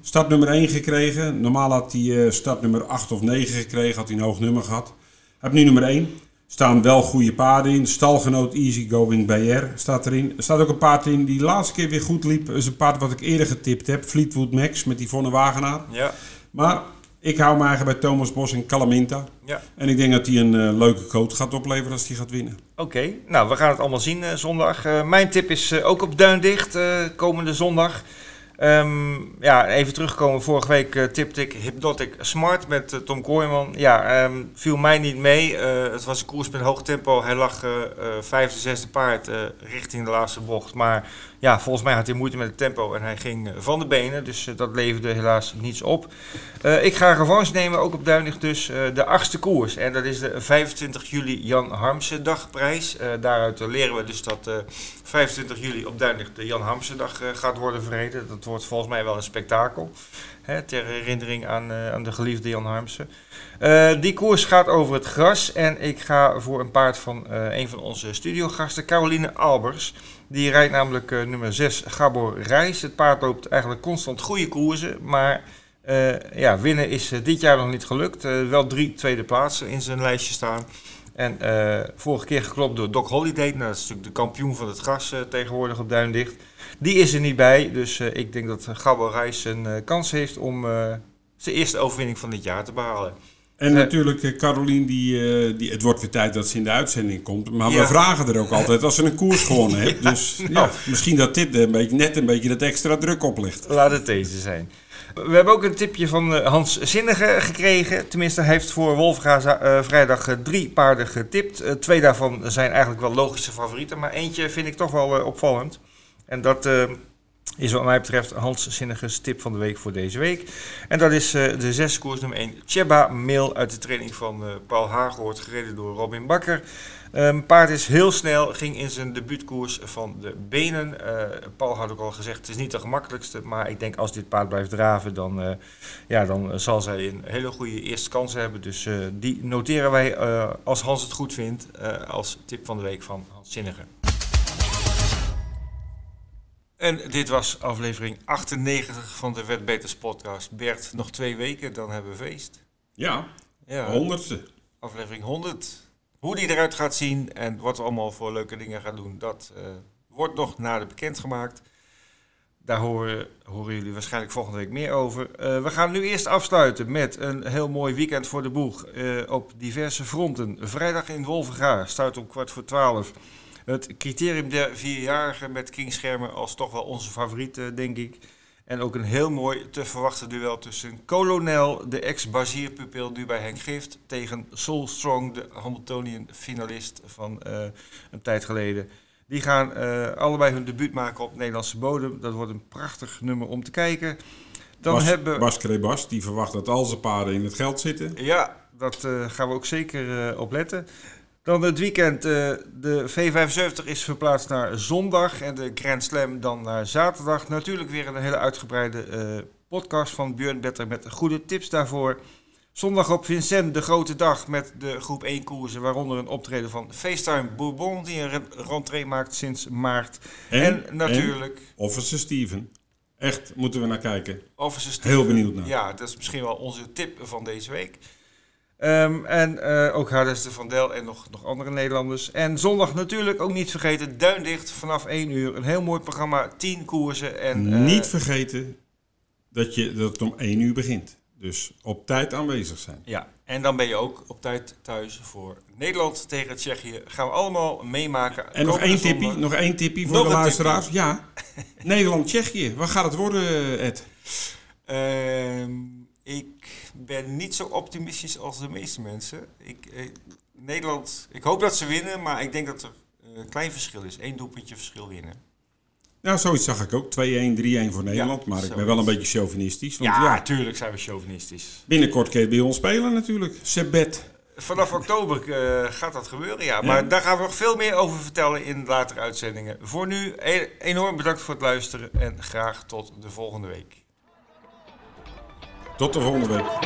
Start nummer 1 gekregen. Normaal had hij start nummer 8 of 9 gekregen. Had hij een hoog nummer gehad. Heeft nu nummer 1. staan wel goede paarden in. Stalgenoot Easygoing BR staat erin. Er staat ook een paard in die de laatste keer weer goed liep. Dat is een paard wat ik eerder getipt heb. Fleetwood Max met Yvonne Wagenaar. Ja, Maar ik hou me eigenlijk bij Thomas Bos en Calaminta. ja. En ik denk dat hij een eh, leuke coat gaat opleveren als hij gaat winnen. Oké, nou we gaan het allemaal zien eh, zondag. Mijn tip is ook op Duindicht komende zondag. Ehm, ja, even terugkomen. Vorige week eh, tipte ik Hypnotic Smart met eh, Tom Kooijman. Ja, ehm, viel mij niet mee. Eh, het was een koers met hoog tempo. Hij lag vijfde, zesde paard richting de laatste bocht. Maar ja, volgens mij had hij moeite met het tempo en hij ging eh, van de benen. Dus eh, dat leverde helaas niets op. Eh, ik ga revanche nemen, ook op Duindicht dus, de achtste koers. En dat is de 25 juli Jan Harmsen dagprijs. Daaruit leren we dus dat eh 25 juli op Duindicht de Jan Harmsen dag gaat worden verreden. Dat wordt volgens mij wel een spektakel. Ter herinnering aan, eh, aan de geliefde Jan Harmsen. Eh, die koers gaat over het gras. En ik ga voor een paard van eh, een van onze studiogasten, Caroline Albers. Die rijdt namelijk nummer 6 Gabor Reis. Het paard loopt eigenlijk constant goede koersen. Maar ja, winnen is dit jaar nog niet gelukt. Wel drie tweede plaatsen in zijn lijstje staan. En eh, vorige keer geklopt door Doc Holiday. Nou, dat is natuurlijk de kampioen van het gras eh, tegenwoordig op Duindicht. Die is er niet bij. Dus eh, ik denk dat Gabor Reis een kans heeft om zijn eerste overwinning van dit jaar te behalen. En natuurlijk, Carolien, die, die, het wordt weer tijd dat ze in de uitzending komt. Maar Ja. we vragen er ook altijd als ze een koers gewonnen heeft. Dus ja, misschien dat dit een beetje, net een beetje dat extra druk oplegt. Laat het deze zijn. We hebben ook een tipje van eh, Hans Zinnige gekregen. Tenminste, hij heeft voor Wolfga eh, vrijdag eh, drie paarden getipt. Twee daarvan zijn eigenlijk wel logische favorieten. Maar eentje vind ik toch wel opvallend. En dat is wat mij betreft Hans Zinnige's tip van de week voor deze week. En dat is de zes koers nummer 1. Cheba Mail uit de training van Paul Hagehoort, gereden door Robin Bakker. Ehm paard is heel snel, ging in zijn debuutkoers van de benen. Eh, Paul had ook al gezegd, het is niet de gemakkelijkste. Maar ik denk als dit paard blijft draven, dan, eh, ja, dan eh, zal zij een hele goede eerste kans hebben. Dus die noteren wij, als Hans het goed vindt, als tip van de week van Hans Zinnige. En dit was aflevering 98 van de Wetbeters podcast. Bert, nog twee weken, dan hebben we feest. Ja, Ja, honderdste. aflevering 100. Hoe die eruit gaat zien en wat we allemaal voor leuke dingen gaan doen, dat eh, wordt nog nader bekendgemaakt. Daar horen, horen jullie waarschijnlijk volgende week meer over. Eh, we gaan nu eerst afsluiten met een heel mooi weekend voor de boeg eh, op diverse fronten. Vrijdag in Wolvenga, start om kwart voor twaalf. Het criterium der vierjarigen met King Schermer als toch wel onze favoriet, denk ik. En ook een heel mooi te verwachten duel tussen Kolonel, de ex-Bazierpupil nu bij Henk Gift, tegen Soul Strong, de Hamiltonian finalist van eh, een tijd geleden. Die gaan eh, allebei hun debuut maken op Nederlandse bodem. Dat wordt een prachtig nummer om te kijken. Dan Bas, hebben Bas Krebas, die verwacht dat al zijn paarden in het geld zitten. ja, dat eh, gaan we ook zeker op letten. Dan het weekend. eh, de V75 is verplaatst naar zondag en de Grand Slam dan naar zaterdag. Natuurlijk weer een hele uitgebreide eh, podcast van Björn Better met goede tips daarvoor. Zondag op Vincent, de grote dag met de groep 1 koersen, waaronder een optreden van FaceTime Bourbon, die een re- rentree maakt sinds maart. En, natuurlijk Officer Steven. Echt, moeten we naar kijken. Officer Heel Steven. benieuwd naar. Ja, dat is misschien wel onze tip van deze week. Ehm, en eh, ook Hades de Van Del en nog, nog andere Nederlanders. En zondag natuurlijk ook niet vergeten, Duindicht vanaf 1 uur. Een heel mooi programma, 10 koersen. En, eh, Niet vergeten dat, je, dat het om 1 uur begint. Dus op tijd aanwezig zijn. Ja, en dan ben je ook op tijd thuis voor Nederland tegen Tsjechië. Gaan we allemaal meemaken. En nog één tippie, nog één tippie voor Nog de luisteraars. Ja, Nederland-Tsjechië. Wat gaat het worden, Ed? Ehm, ik ben niet zo optimistisch als de meeste mensen. Ik, eh, Nederland, ik hoop dat ze winnen, maar ik denk dat er eh, een klein verschil is. Eén doelpuntje verschil winnen. Nou, zoiets zag ik ook. 2-1, 3-1 voor Nederland. maar ik ben zoiets. wel een beetje chauvinistisch. Want Ja, ja, natuurlijk zijn we chauvinistisch. binnenkort kun je bij ons spelen natuurlijk. Sebet. Vanaf oktober eh, gaat dat gebeuren, ja. Maar daar gaan we nog veel meer over vertellen in latere uitzendingen. Voor nu, e- enorm bedankt voor het luisteren en graag tot de volgende week. Tot de volgende week.